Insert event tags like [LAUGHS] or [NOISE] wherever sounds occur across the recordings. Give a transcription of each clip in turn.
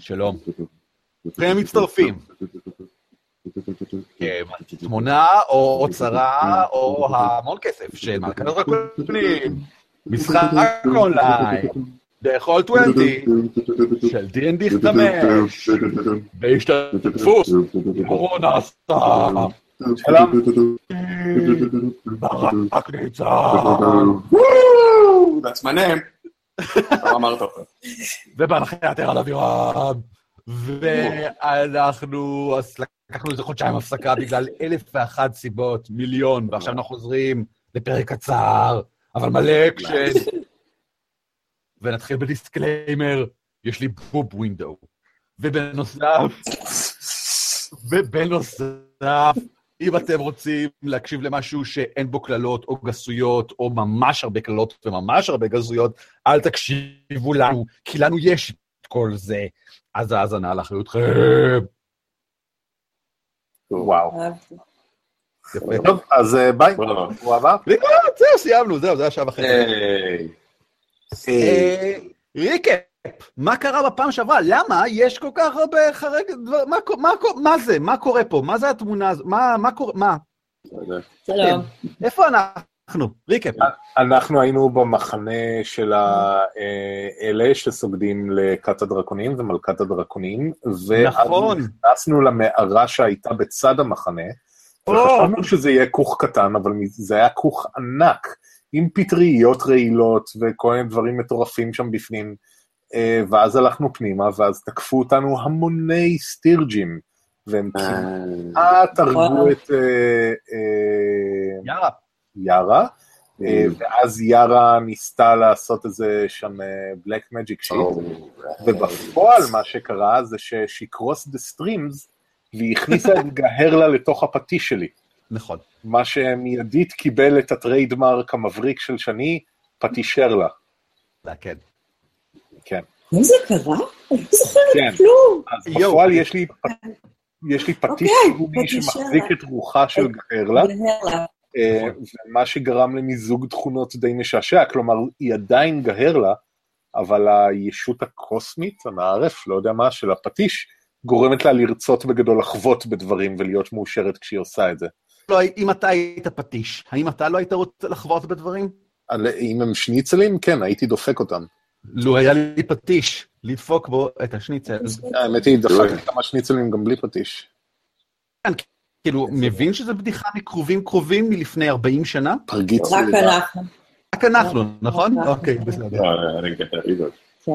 שלום. ברוכים המצטרפים. כן, תמונה או אוצרה או המון כסף של מלכת הדרקונים. משחק אונליין. בכל 20 של D&D 5 בהשתתפות קורונה סתם. שלום. ברק ניצן. Name. לא אמרת אותו. ובהנחיית ערן אבירם. ואנחנו, לקחנו איזה חודשיים הפסקה בגלל אלף ואחת סיבות, מיליון, ועכשיו אנחנו חוזרים לפרק קצר, אבל מלא אקשן. ונתחיל ב disclaimer, יש לי pop window. ובנוסף, ובנוסף, אם אתם רוצים להקשיב למשהו שאין בו קללות או גסויות, או ממש הרבה קללות וממש הרבה גסויות, אל תקשיבו לנו, כי לנו יש את כל זה. אז האזנה לאחריותכם. וואו. יפה. טוב, אז אה, ביי. הוא הבא. זהו, סיימנו, זהו, זה השעה וחצי. היי. אה, מה קרה בפעם שעברה? למה יש כל כך הרבה חרג... מה מה מה זה? מה קורה פה? מה זה התמונה הזאת? מה מה קורה? מה? שלום. איפה אנחנו? ריקאפ. אנחנו היינו במחנה של האלה שסוגדים לכת הדרקונים ומלכת הדרקונים, נכון. נכנסנו למערה שהייתה בצד המחנה, וחשבנו שזה יהיה כוך קטן, אבל זה היה כוך ענק, עם פטריות רעילות וכל מיני דברים מטורפים שם בפנים, אה, ואז הלכנו פנימה, ואז תקפו אותנו המוני סטירג'ים, והם כמעט הרגו וואו. את אה, אה. יארה, אה, ואז יארה ניסתה לעשות איזה שם black magic shit, ובפועל מה שקרה זה ש she crossed the streams, והיא הכניסה את גהרלה לתוך הפטיש שלי, נכון. מה שמיידית קיבל את ה trademark המבריק של שני, פטישרלה, זה כן. כן. האם זה קרה? אני לא זוכרת כן. כלום. אז. בפועל יש לי יש לי פטיש אוקיי, סיבובי פטישרלה. שמחזיק את רוחה של גהרלה, גהרלה. אה, ומה שגרם למיזוג תכונות די משעשע, כלומר, היא עדיין גהרלה, אבל הישות הקוסמית, הנערף, לא יודע מה, של הפטיש, גורמת לה לרצות בגדול לחוות בדברים ולהיות מאושרת כשהיא עושה את זה. לא, אם אתה היית פטיש, האם אתה לא היית רוצה לחוות בדברים? על- אם הם שניצלים, כן, הייתי דופק אותם. לו היה לי פטיש, לדפוק בו את השניצל. האמת היא, דפקתי כמה שניצלים גם בלי פטיש. כאילו, מבין שזו בדיחה מקרובים קרובים מלפני 40 שנה? פרגיץ רק לידה. אנחנו. רק אנחנו, נכון? אוקיי, בסדר. לא, that either.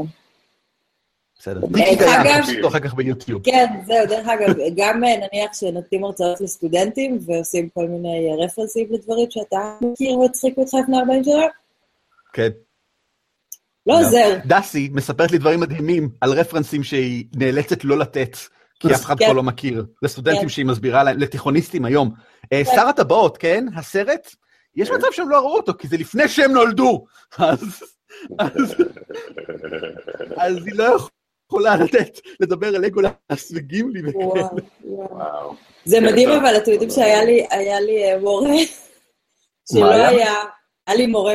בסדר. אחר כך ביוטיוב. כן, זהו, דרך אגב, גם אה, נניח שנותנים הרצאות לסטודנטים ועושים כל מיני אה, רפרנסים לדברים שאתה מכיר והצחיקו אותך לפני 40 שנה, כן. לא עוזר. דסי מספרת לי דברים מדהימים על רפרנסים שהיא נאלצת לא לתת, כי אף אחד כן. כבר לא מכיר. לסטודנטים כן. שהיא מסבירה להם, לתיכוניסטים היום. אה, שר הטבעות, כן? הסרט? יש מצב שהם לא ראו אותו, כי זה לפני שהם נולדו. אז היא לא יכולה לתת, לדבר על לגולס וגימלי וכאלה. וואו, וואו. וואו. זה כן, מדהים. אבל אתם יודעים שהיה לי, אה, מורה שלא היה? היה, לי מורה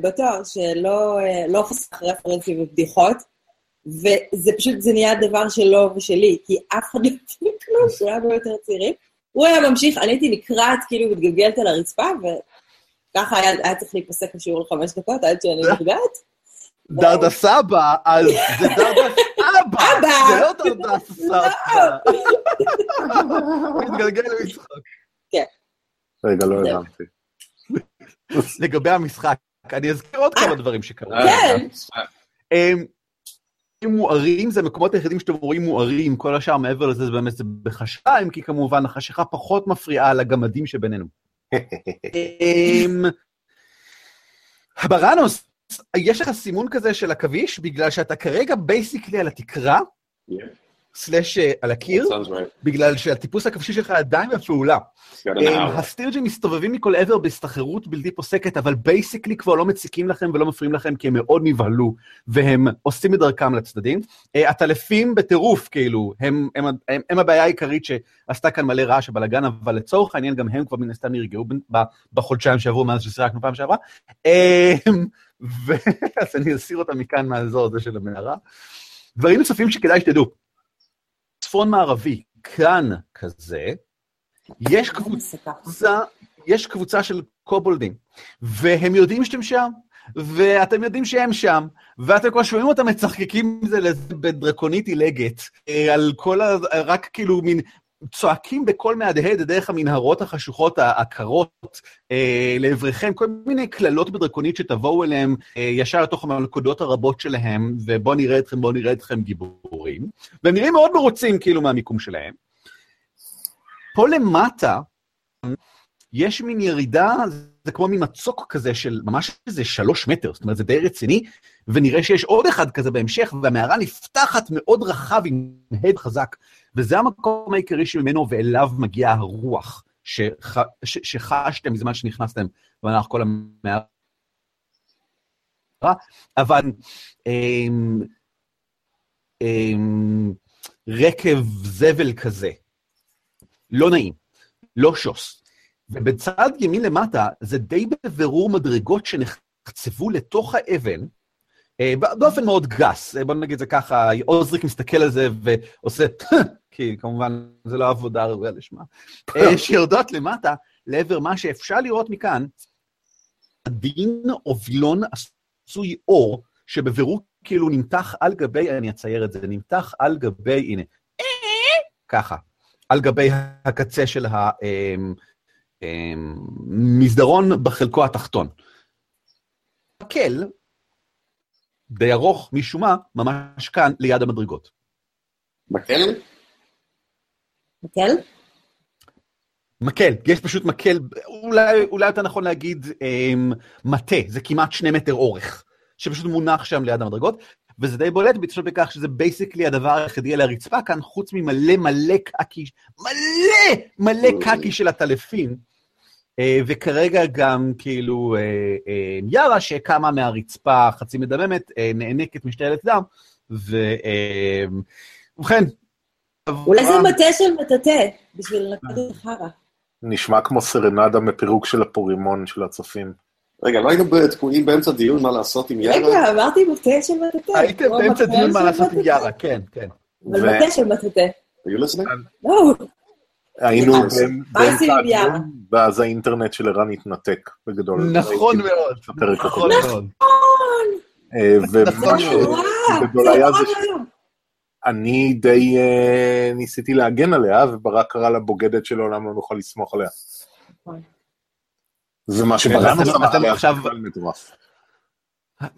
בתואר שלא אה, לא חסך רפרנסים ובדיחות, וזה פשוט, זה נהיה דבר שלו ושלי, כי אף אחד לא הבין כלום, כולם היו יותר צעירים. הוא היה ממשיך, אני הייתי נקרעת, כאילו מתגלגלת על הרצפה, וככה היה, היה צריך להיפסק לשיעור לחמש דקות עד שאני נפגעת. דרדה סבא, אז זה דרדה [LAUGHS] אבא. זה לא דרדה [LAUGHS] סבא. הוא מתגלגל למשחק. רגע, לא. הבנתי. לגבי המשחק, אני אזכיר עוד כמה דברים שקרו. כן. הם הם מוארים, זה המקומות היחידים שאתם רואים מוארים, כל השאר מעבר לזה זה באמת אם כי כמובן החשיכה פחות מפריעה לגמדים שבינינו. אמ, בראנוס, יש לך סימון כזה של עכביש, בגלל שאתה כרגע בייסיקלי על התקרה, Yeah, slash אה, על הקיר. בגלל שהטיפוס העכבישי שלך עדיין בפעולה. Hour. הסטירג'ים מסתובבים מכל עבר בהסתחררות בלתי פוסקת, אבל basically כבר לא מציקים לכם ולא מפריעים לכם, כי הם מאוד נבהלו, והם עושים את דרכם לצדדים. אה, העטלפים בטירוף, כאילו, הם, הם, הם, הם הבעיה העיקרית שעשתה כאן מלא רעש ובלאגן, אבל לצורך העניין גם הם כבר מן הסתם נרגעו בחודשיים שעברו מאז ששיחקנו פעם שעברה. אמ, [LAUGHS] אז אני אסיר אותה מכאן מהאזור הזה של המערה. דברים נוספים שכדאי שתדעו. צפון מערבי, כאן כזה, יש קבוצה, יש קבוצה של קובולדים, והם יודעים שאתם שם, ואתם יודעים שהם שם, ואתם כבר שומעים אותם מצחקקים זה בדרקונית עילגת, אה, על כל ה... רק כאילו מין... צועקים בקול מהדהד דרך המנהרות החשוכות הקרות אה, לעבריכם, כל מיני קללות בדרקונית שתבואו אליהם אה, ישר לתוך המלכודות הרבות שלהם, ובואו נראה אתכם, בואו נראה אתכם גיבורים. והם נראים מאוד מרוצים כאילו מהמיקום שלהם. פה למטה, יש מין ירידה, זה כמו מין מצוק כזה של ממש איזה שלוש מטר, זאת אומרת, זה די רציני, ונראה שיש עוד אחד כזה בהמשך, והמערה נפתחת מאוד רחב עם הד חזק, וזה המקום העיקרי שממנו ואליו מגיעה הרוח שח, ש, שחשתם בזמן שנכנסתם במהלך כל המערה. אבל אמ, אמ, רקב זבל כזה, לא נעים, לא שוס. ובצד ימין למטה זה די בבירור מדרגות שנחצבו לתוך האבן, אה, באופן מאוד גס, אה, בוא נגיד זה ככה, עוזריק מסתכל על זה ועושה, [LAUGHS] כי כמובן זה לא עבודה ראויה לשמה, [LAUGHS] אה, שיורדות למטה לעבר מה שאפשר לראות מכאן, הדין או וילון עשוי אור, שבבירור כאילו נמתח על גבי, אני אצייר את זה, נמתח על גבי, הנה, ככה, על גבי הקצה של ה... מסדרון בחלקו התחתון. מקל, די ארוך משום מה, ממש כאן, ליד המדרגות. מקל? מקל? מקל, יש פשוט מקל, אולי, אולי יותר נכון להגיד אמ, מטה, זה כמעט שני מטר אורך, שפשוט מונח שם ליד המדרגות, וזה די בולט בהתחשב בכך שזה basically הדבר היחידי על הרצפה כאן, חוץ ממלא מלא קקי, מלא מלא קקי של העטלפים, וכרגע גם כאילו אה, אה, יארה שקמה מהרצפה חצי מדממת, נאנקת משתעלת דם, ובכן. אולי זה מטה של מטאטא, בשביל לנקות את החרא. נשמע כמו סרנדה מפירוק של הפורימון של הצופים. רגע, לא היינו תקועים באמצע דיון מה לעשות עם יארה? רגע, אמרתי מטה של מטאטא. הייתם באמצע דיון מה לעשות עם יארה, כן, כן. אבל מטה של מטאטא. היו לסנק? לא. היינו באמצע הדיון, ואז האינטרנט של ערן התנתק בגדול. נכון מאוד, נכון מאוד. אה, ומה שגדול היה זה שאני די אה, ניסיתי להגן עליה, וברק קרא לה בוגדת שלעולם לא נוכל לסמוך עליה. זה מה שברק עשה עליה, זה מטורף.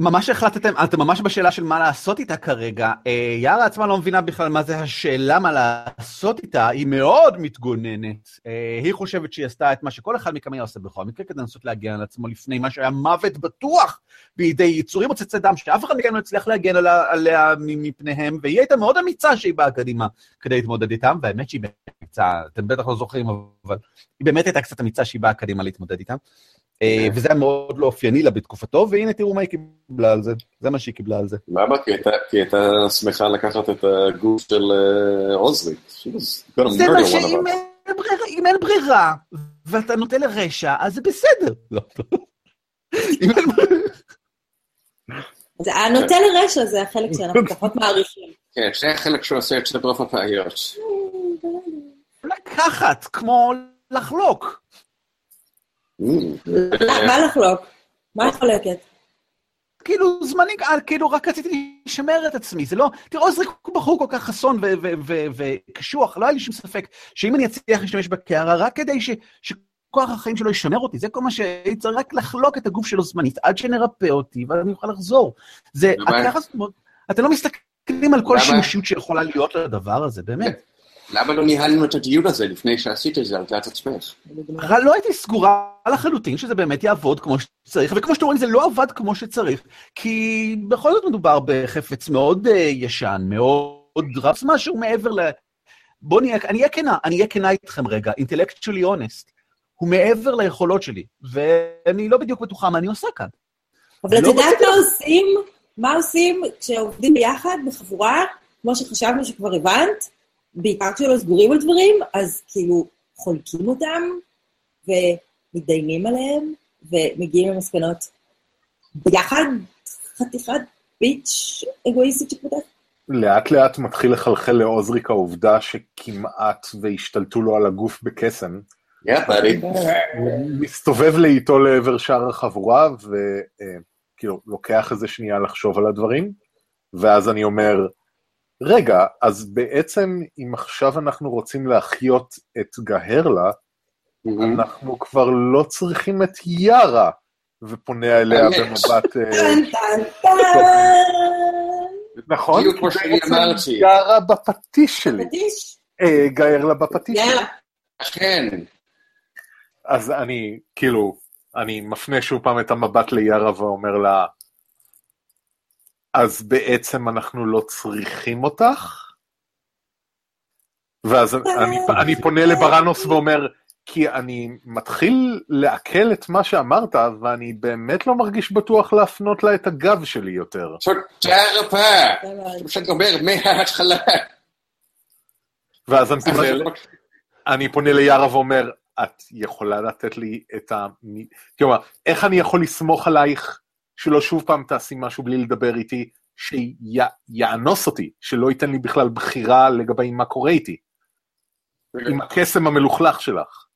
ממש החלטתם, אתם ממש בשאלה של מה לעשות איתה כרגע. אה, יארה עצמה לא מבינה בכלל מה זה השאלה מה לעשות איתה, היא מאוד מתגוננת. אה, היא חושבת שהיא עשתה את מה שכל אחד מכם היה עושה בכל מקרה, כדי לנסות להגן על עצמו לפני מה שהיה מוות בטוח בידי יצורים מוצצי דם, שאף אחד מכם לא הצליח להגן עליה, עליה מפניהם, והיא הייתה מאוד אמיצה שהיא באה קדימה כדי להתמודד איתם, והאמת שהיא באמת אמיצה, אתם בטח לא זוכרים, אבל היא באמת הייתה קצת אמיצה שהיא באה קדימה להתמודד איתם. אה, כן. וזה היה מאוד לא אופייני לה בתקופתו, והנה תראו מה היא קיבלה על זה, זה מה שהיא קיבלה על זה. למה? כי היא הייתה שמחה לקחת את הגוף של אה, עוזרי. זה מה שאם אין ברירה, ואתה נוטה לרשע, אז זה בסדר. לא, לא. אם אין ברירה... הנוטה לרשע זה החלק שאנחנו [LAUGHS] פחות מעריכים. כן, זה החלק שעושה את זה ברוב הפעיות. לקחת, כמו לחלוק. מה לחלוק? מה את חולקת? כאילו, זמני, אה, כאילו, רק רציתי לשמר את עצמי, זה לא... תראו, הוא בחור כל כך חסון וקשוח, לא היה לי שום ספק שאם אני אצליח להשתמש בקערה, רק כדי שכוח החיים שלו ישמר אותי, זה כל מה שהייתי צריך רק לחלוק את הגוף שלו זמנית, עד שנרפא אותי, ואני אוכל לחזור. זה, ככה, אתם לא מסתכלים על כל שימושיות שיכולה להיות לדבר הזה, באמת. למה לא ניהלנו את הדיון הזה לפני שעשית את זה על דעת עצמך? לא הייתי סגורה לחלוטין שזה באמת יעבוד כמו שצריך, וכמו שאתם רואים זה לא עבד כמו שצריך, כי בכל זאת מדובר בחפץ מאוד uh, ישן, מאוד רב, משהו מעבר ל... בואו נהיה, אני אהיה כנה, אני אהיה כנה איתכם רגע, intellectually honest. הוא מעבר ליכולות שלי, ואני לא בדיוק בטוחה מה אני עושה כאן. אבל את לא יודעת מה עושים? מה עושים כשעובדים ביחד, בחבורה, כמו שחשבנו שכבר הבנת? בעיקר כשלא סגורים על דברים, אז כאילו חולקים אותם ומתדיינים עליהם ומגיעים למסקנות. ביחד חתיכת ביץ' אגואיסטית שפותחת. לאט לאט מתחיל לחלחל לעוזריק העובדה שכמעט והשתלטו לו על הגוף בקסם. הוא מסתובב לאיתו לעבר שאר החבורה, וכאילו, לוקח איזה שנייה לחשוב על הדברים, ואז אני אומר, רגע, אז בעצם אם עכשיו אנחנו רוצים להחיות את גהרלה. אנחנו כבר לא צריכים את יארה, ופונה אליה. במבט... אה. נכון? בדיוק כמו שאני אמרתי. יארה בפטיש שלי, פטיש? אה, גהרלה בפטיש שלי. כן. אז אני, כאילו, אני מפנה שוב פעם את המבט ליארה ואומר לה, אז בעצם אנחנו לא צריכים אותך? ואז אני, אני פונה לברנוס ואומר, כי אני מתחיל לעכל את מה שאמרת, ואני באמת לא מרגיש בטוח להפנות לה את הגב שלי יותר. תודה רבה. שאני אומר מההתחלה. ואז אני פונה, אני פונה ליארה ואומר, את יכולה לתת לי את ה... כלומר, איך אני יכול לסמוך עלייך שלא שוב פעם תעשי משהו בלי לדבר איתי, שיאנוס אותי, שלא ייתן לי בכלל בחירה לגבי מה קורה איתי, עם הקסם המלוכלך שלך.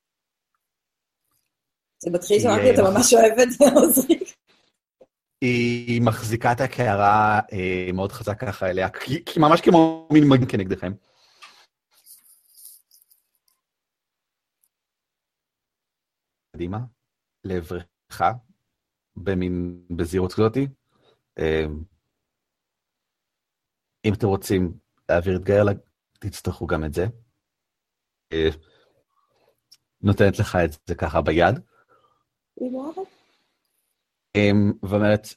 זה מתחיל שאמרתי, אתה ממש אוהב את זה, עוזרי. היא מחזיקה את הקערה אה, מאוד חזק ככה אליה, כי ממש כמו מין מגן כנגדכם. קדימה, לעברך, במין בזהירות כזאתי. אה, אם אתם רוצים להעביר את גאלה, תצטרכו גם את זה. אה, נותנת לך את זה ככה ביד. אמ, ואומרת,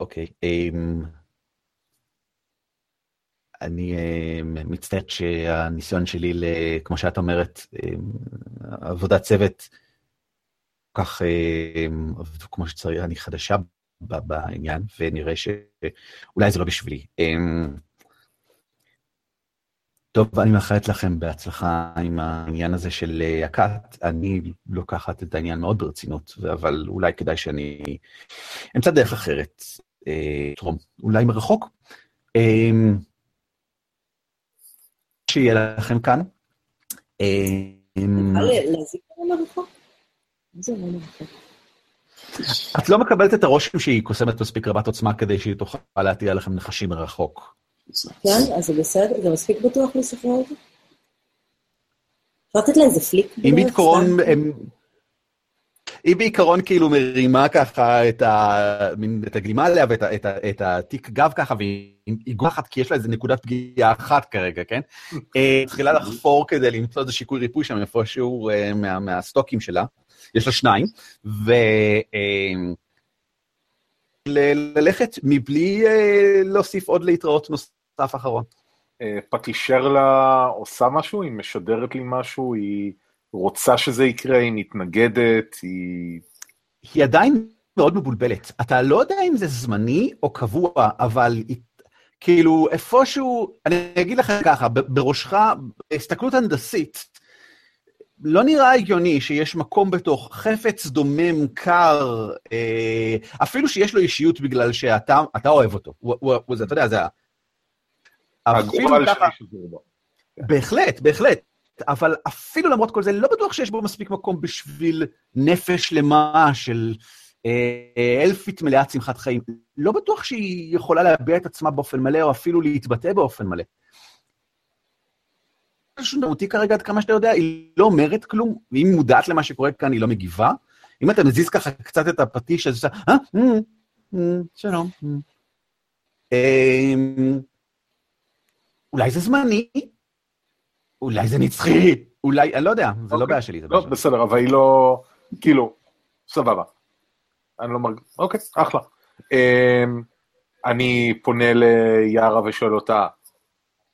אוקיי, אמ, אני אמ, מצטערת שהניסיון שלי, כמו שאת אומרת, אמ, עבודת צוות, כך אמ, כמו שצריך, אני חדשה בעניין, ונראה שאולי זה לא בשבילי. אמ, טוב, אני מאחלת לכם בהצלחה עם העניין הזה של אה, הכת. אני לוקחת את העניין מאוד ברצינות, אבל אולי כדאי שאני אמצא דרך אחרת, אה, תרום, אולי מרחוק. אה, שיהיה לכם כאן. אה, נוכל להזיק לנו מרחוק? מרחוק? את לא מקבלת את הרושם שהיא קוסמת מספיק רבת עוצמה כדי שהיא תוכל להטיל עליכם נחשים מרחוק. כן, אז זה בסדר, זה מספיק בטוח לשחרר אותי? אפשר לתת לה איזה פליק? אם בעיקרון. היא בעיקרון כאילו מרימה ככה את, ה... את הגלימה עליה ואת ה... את ה... את התיק גב ככה, והיא גוחת כי יש לה איזה נקודת פגיעה אחת כרגע, כן? אה, מתחילה לחפור כדי למצוא איזה שיקוי ריפוי שם איפשהו אה, מה... מהסטוקים שלה. יש לה שניים, ו... אה, ללכת מבלי אה, להוסיף עוד להתראות נוסף אחרון. אה, פטישרלה עושה משהו? היא משדרת לי משהו? היא רוצה שזה יקרה? היא מתנגדת? היא... היא עדיין מאוד מבולבלת. אתה לא יודע אם זה זמני או קבוע, אבל כאילו איפשהו, אני אגיד לך ככה, בראשך, בהסתכלות הנדסית, לא נראה הגיוני שיש מקום בתוך חפץ דומם, קר, אה, אפילו שיש לו אישיות בגלל שאתה אתה אוהב אותו. הוא, הוא, הוא, זה, אתה יודע, זה ה... הגורל ככה. בהחלט, בהחלט. אבל אפילו למרות כל זה, לא בטוח שיש בו מספיק מקום בשביל נפש שלמה של אה, אלפית מלאת שמחת חיים. לא בטוח שהיא יכולה להביע את עצמה באופן מלא, או אפילו להתבטא באופן מלא. משהו מהותי כרגע, עד כמה שאתה יודע, היא לא אומרת כלום, והיא מודעת למה שקורה כאן, היא לא מגיבה. אם אתה מזיז ככה קצת את הפטיש, אז אתה, אה, אה, אה, שלום. אמ, אולי זה זמני, אולי זה נצחי, אולי, אני לא יודע, זה לא אוקיי. בעיה שלי, לא. בסדר, אבל היא לא... כאילו, סבבה. אני לא מרגיש... אוקיי, אחלה. אמ, אני פונה ליארה ושואל אותה,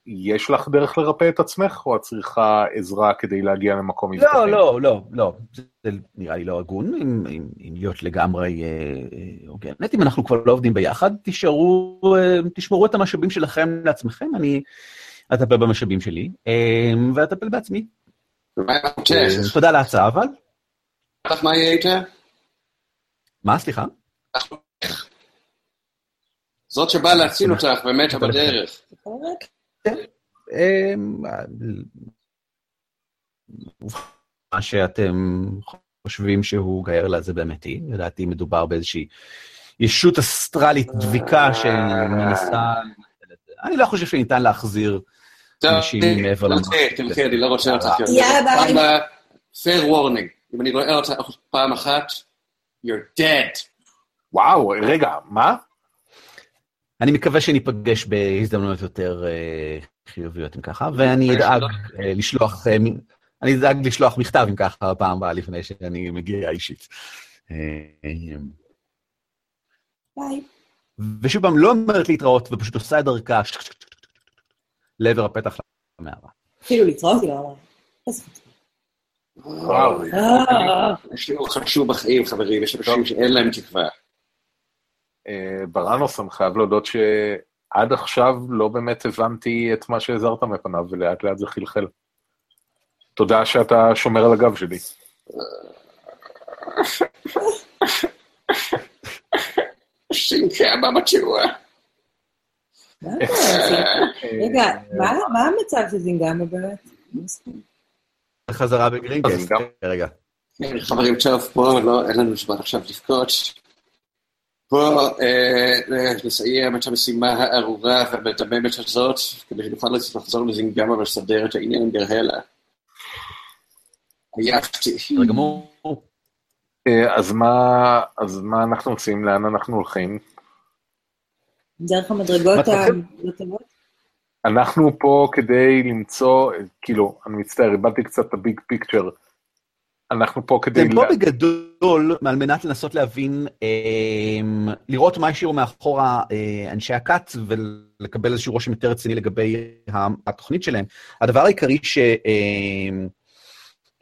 יש לך דרך לרפא את עצמך, או את צריכה עזרה כדי להגיע למקום מבטחים? לא, לא, לא, לא, זה זה נראה לי לא הגון, אם, אם, אם להיות לגמרי אה, אה, הוגנת. אם אנחנו כבר לא עובדים ביחד, תשארו, אה, תשמרו את המשאבים שלכם לעצמכם, אני אטפל במשאבים שלי, אה, ואטפל בעצמי. אה? תודה על ההצעה, אבל. מה יהיה איתה? מה, סליחה? זאת שבאה להציל אותך ומתה בדרך. אמ, מה שאתם חושבים שהוא גיירלה זה באמת היא, לדעתי מדובר באיזושהי ישות אסטרלית דביקה שמנסה... אני לא חושב שניתן להחזיר אנשים מעבר למקום. תלכי, אני לא רוצה אותך. יאללה, ביי. fair warning, אם אני רואה אותך פעם אחת, you're dead. וואו, רגע, מה? אני מקווה שניפגש בהזדמנויות יותר אה, חיוביות אם ככה, ואני אדאג אה, לשלוח, אה, אני אדאג לשלוח מכתב אם ככה בפעם הבאה לפני שאני מגיע אישית. ביי. ושוב פעם, לא אומרת להתראות, ופשוט עושה את דרכה לעבר הפתח למערה. אפילו להתראות, היא לא אמרה. וואו. יש לי עוד חשוב בחיים, חברים, יש אנשים שאין להם תקווה. אה, בראנוס, אני חייב להודות שעד עכשיו לא באמת הבנתי את מה שהזהרת מפניו, ולאט לאט זה חלחל. תודה שאתה שומר על הגב שלי. שינקה. מה זה? רגע, מה מה המצב של זינגמה באמת? חזרה גם- רגע. חברים, טוב, בואו, לא, אין לנו זמן עכשיו לבכות. בואו אה, נסיים את המשימה הארורה והמדממת הזאת, כדי שנוכל לחזור לזינגמה ולסדר את העניין עם גרהלה. עייפתי. בסדר גמור. אה, אז מה, אז מה אנחנו עושים? לאן אנחנו הולכים? דרך המדרגות טובות? אנחנו פה כדי למצוא, כאילו, אני מצטער, איבדתי קצת את הביג פיקצ'ר. אנחנו פה כדי... אתם פה בגדול על מנת לנסות להבין, אמ, לראות מה השאירו מאחורה אה, אנשי הכת ולקבל איזשהו רושם יותר רציני לגבי התוכנית שלהם. הדבר העיקרי ש... אמ,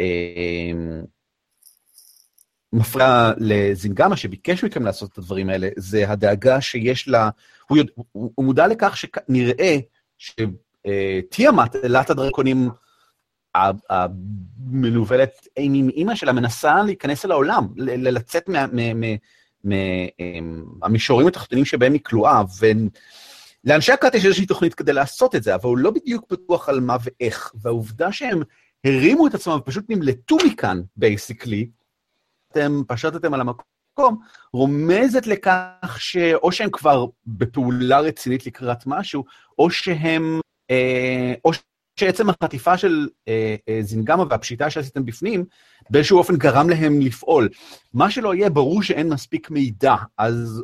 אמ, מפריע לזינגמה שביקש מכם לעשות את הדברים האלה, זה הדאגה שיש לה, הוא, יודע, הוא, הוא מודע לכך שנראה שתיאמת, אלת הדרקונים המנוולת עם אימא שלה, מנסה להיכנס אל העולם, לצאת מה- מה- מה- מה- אמ, מהמישורים התחתונים שבהם היא כלואה, ולאנשי הכת יש איזושהי תוכנית כדי לעשות את זה, אבל הוא לא בדיוק בטוח על מה ואיך, והעובדה שהם הרימו את עצמם ופשוט נמלטו מכאן, בייסיקלי, אתם פשטתם על המקום, רומזת לכך שאו שהם כבר בפעולה רצינית לקראת משהו, או שהם, אה, או שעצם החטיפה של אה, אה, זינגמה והפשיטה שעשיתם בפנים, באיזשהו אופן גרם להם לפעול. מה שלא יהיה, ברור שאין מספיק מידע, אז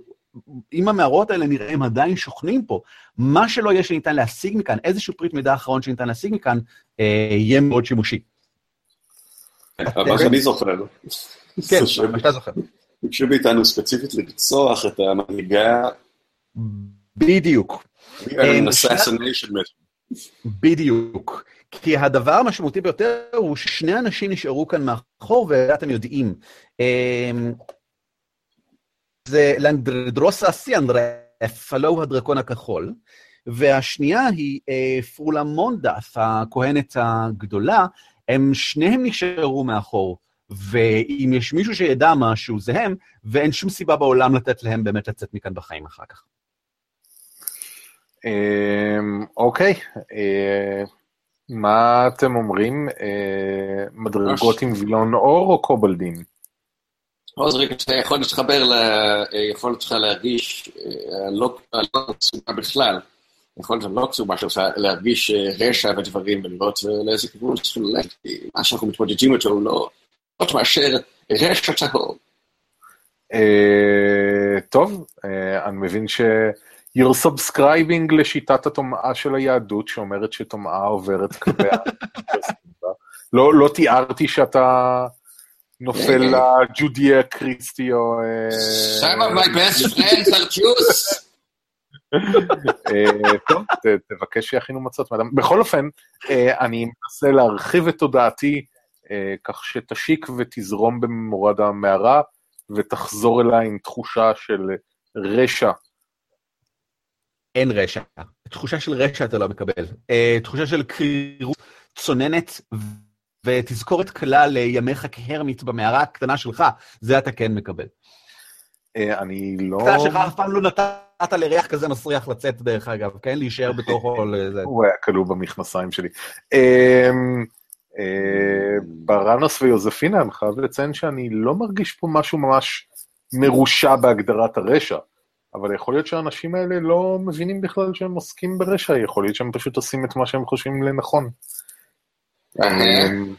אם המערות האלה נראה הם עדיין שוכנים פה, מה שלא יהיה שניתן להשיג מכאן, איזשהו פריט מידע אחרון שניתן להשיג מכאן, אה, יהיה מאוד שימושי. אבל מה שאני זוכר, כן, מה שאתה זוכר. ביקשו מאיתנו ספציפית לרצוח את המנהיגה, בדיוק. assassination mission. בדיוק. כי הדבר המשמעותי ביותר הוא ששני אנשים נשארו כאן מאחור, ואתם יודעים. אמ, זה לנדרוסה סיאנדרף, הוא הדרקון הכחול, והשנייה היא אה, פרולה מונדף, הכהנת הגדולה, הם שניהם נשארו מאחור. ואם יש מישהו שידע משהו, זה הם, ואין שום סיבה בעולם לתת להם באמת לצאת מכאן בחיים אחר כך. אמ, אוקיי, אה, מה אתם אומרים? אה, מדרגות עם וילון אור או קובלדים? עוז, רגע, אתה יכול להתחבר ליכולת שלך להרגיש אה, לא קצובה בכלל, יכולת הלא קצובה שלך להרגיש אה, רשע ודברים ולראות אה, לאיזה כיוון צריכים ללכת. מה שאנחנו מתמודדים איתו הוא לא עוד מאשר רשע טהור. אה, טוב, אה, אני מבין ש... you're subscribing לשיטת הטומאה של היהדות שאומרת שטומאה עוברת כלפי. [LAUGHS] לא, לא תיארתי שאתה נופל לג'ודיה קריסטי או... אה, Some of my best friends are Jews. אה, טוב, ת- תבקש שיכינו מצות מאדם. בכל אופן, אה, אני מנסה להרחיב את תודעתי כך שתשיק ותזרום במורד המערה ותחזור אליי עם תחושה של רשע. אין רשע. תחושה של רשע אתה לא מקבל. Uh, תחושה של קרירות צוננת ותזכורת קלה לימיך כהרמית במערה הקטנה שלך, זה אתה כן מקבל. אה, אני לא... אתה שלך אף פעם לא נתת לריח כזה מסריח לצאת, דרך אגב, כן? להישאר בתוכו. [LAUGHS] הוא היה כלוא במכנסיים שלי. אמ, אה, ברנוס ויוזפינה, אני חייב לציין שאני לא מרגיש פה משהו ממש מרושע בהגדרת הרשע, אבל יכול להיות שהאנשים האלה לא מבינים בכלל שהם עוסקים ברשע, יכול להיות שהם פשוט עושים את מה שהם חושבים לנכון. אמ,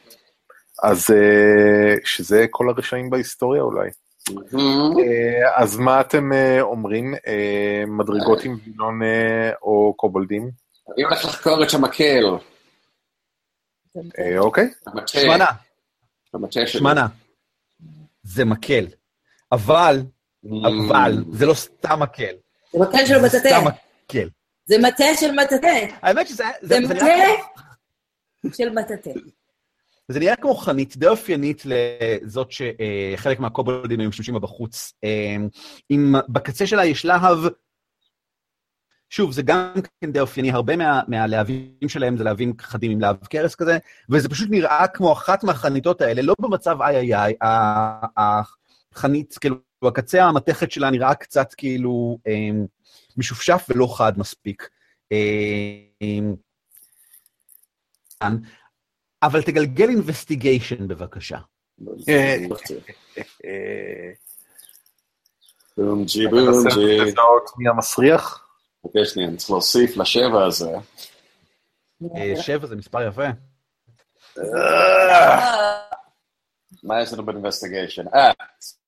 אז אה, שזה כל הרשעים בהיסטוריה אולי. אה, אז מה אתם אה, אומרים, מדרגות עם וילון או קובלדים? אני הולך לחקור את המקל. אוקיי. שמנה. שמנה. זה מקל. אבל, אבל, זה לא סתם מקל. זה מקל של זה מטאטא. סתם מקל. זה מטה של מטאטא. האמת שזה... זה מטה של מטאטא. זה נראה כמו חנית די אופיינית לזאת שחלק מהקובלדים היו משתמשים בה בחוץ. אה, עם, בקצה שלה יש להב, שוב, זה גם כן די אופייני, הרבה מה, מהלהבים שלהם זה להבים חדים עם להב קרס כזה, וזה פשוט נראה כמו אחת מהחניתות האלה, לא במצב איי איי איי, החנית, כאילו, הקצה המתכת שלה נראה קצת כאילו אה, משופשף ולא חד מספיק. אה, אה, אבל תגלגל אינבסטיגיישן בבקשה. אה, בום-ג'י. לזהות מי המסריח? אוקיי, שנייה, אני צריך להוסיף לשבע הזה. אה, שבע זה מספר יפה. מה יש לנו באינבסטיגיישן? אה,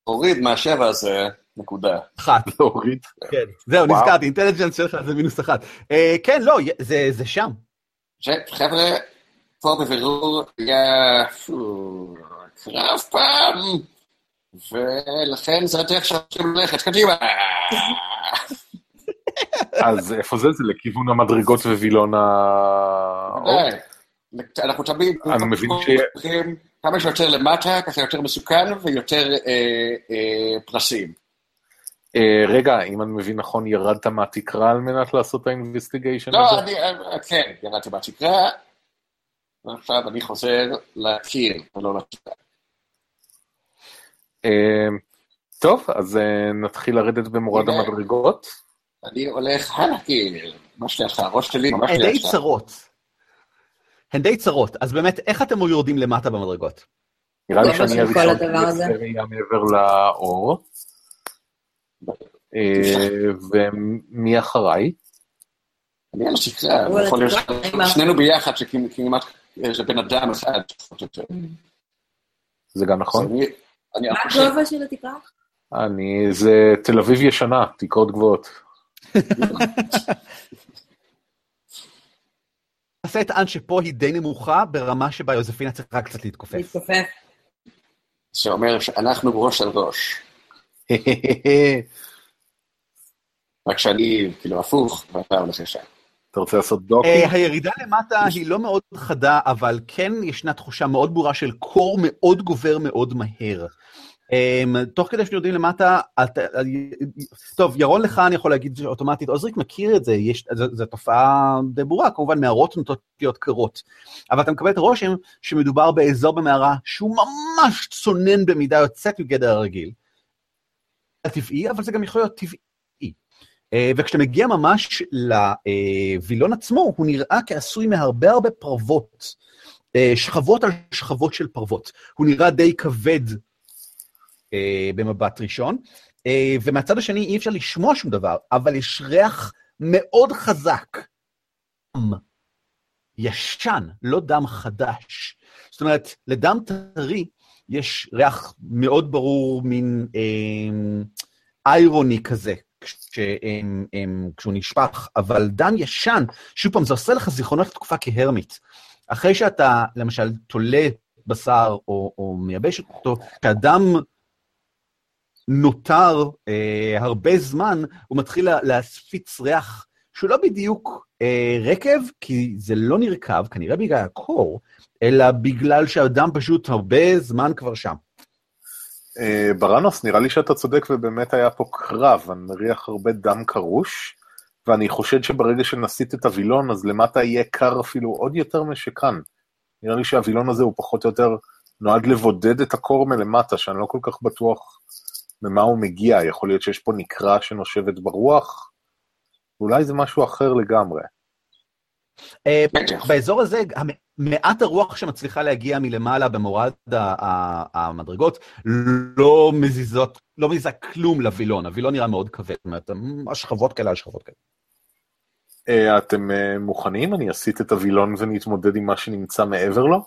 הוריד מהשבע הזה, נקודה. אחת, [LAUGHS] להוריד. כן. זהו, וואו. נזכרתי, אינטליג'נס שלך זה מינוס אחת. אה, כן, לא, זה זה שם. ש- חבר'ה, פה בבירור היה קרב פעם, ולכן זה הדרך שאתם ללכת קדימה. [LAUGHS] אז איפה זה? זה לכיוון המדרגות ווילון האור? אנחנו תמיד אני מבין ש- הולכים כמה שיותר למטה, ככה יותר מסוכן ויותר אה, אה, פרסים. אה, רגע, אם אני מבין נכון, ירדת מהתקרה על מנת לעשות את האינבסטיגיישן לא, הזה? אני, אה, כן, ירדתי בתקרה, ועכשיו אני חוזר לקיר, ולא לתקרה. אה, טוב, אז אה, נתחיל לרדת במורד הנה. המדרגות. אני הולך הלאה, קיר. מה שלך, הראש שלי ממש הן די ליד שם. צרות. הן די צרות, אז באמת, איך אתם יורדים למטה במדרגות? נראה לי זה שאני הראשון ראייה מעבר לאור. אה, ומי אחריי? אני יכול להיות שנינו ביחד, שכמעט זה בן אדם אחד, יותר. זה גם נכון? מה חושב, הגובה של התקרה? אני, זה תל אביב ישנה, תקרות גבוהות. [LAUGHS] את אן שפה היא די נמוכה, ברמה שבה יוזפינה צריכה קצת להתכופף. להתכופף. שאומר שאנחנו ראש על ראש. [LAUGHS] רק שאני כאילו הפוך, ואתה הולך ישר. אתה רוצה לעשות דוקי? אה, הירידה למטה היא לא מאוד חדה, אבל כן ישנה תחושה מאוד ברורה של קור מאוד גובר מאוד מהר. Um, תוך כדי שיורדים למטה, טוב, ירון לך אני יכול להגיד אוטומטית, עוזריק מכיר את זה, זו, תופעה די ברורה, כמובן מערות נוטות להיות קרות, אבל אתה מקבל את הרושם שמדובר באזור במערה שהוא ממש צונן במידה יוצאת מגדר הרגיל. טבעי, אבל זה גם יכול להיות טבעי. Uh, וכשאתה מגיע ממש לווילון עצמו, הוא נראה כעשוי מהרבה הרבה פרוות, uh, שכבות על שכבות של פרוות. הוא נראה די כבד במבט ראשון, uh, ומהצד השני אי אפשר לשמוע שום דבר, אבל יש ריח מאוד חזק. ישן, לא דם חדש. זאת אומרת, לדם טרי יש ריח מאוד ברור, מין אה, איירוני כזה, כשהם, הם, כשהוא נשפך, אבל דם ישן, שוב פעם, זה עושה לך זיכרונות לתקופה כהרמית. אחרי שאתה, למשל, תולה בשר או, או מייבש אותו, כשהדם נותר אה, הרבה זמן, הוא מתחיל לה, להפיץ ריח שהוא לא בדיוק אה, רקב, כי זה לא נרקב, כנראה בגלל הקור, אלא בגלל שהדם פשוט הרבה זמן כבר שם. אה, ברנוס, נראה לי שאתה צודק ובאמת היה פה קרב, אני מריח הרבה דם קרוש, ואני חושד שברגע שנסיט את הווילון, אז למטה יהיה קר אפילו עוד יותר משכאן. נראה לי שהווילון הזה הוא פחות או יותר נועד לבודד את הקור מלמטה, שאני לא כל כך בטוח ממה הוא מגיע, יכול להיות שיש פה נקרה שנושבת ברוח, אולי זה משהו אחר לגמרי. אה. באזור הזה, מעט הרוח שמצליחה להגיע מלמעלה במורד המדרגות לא מזיזות, לא מזיזה כלום לווילון, הווילון נראה מאוד כבד, זאת אומרת, השכבות כאלה על שכבות כאלה. אה, אתם אה, מוכנים? אני אסיט את הווילון ונתמודד עם מה שנמצא מעבר לו?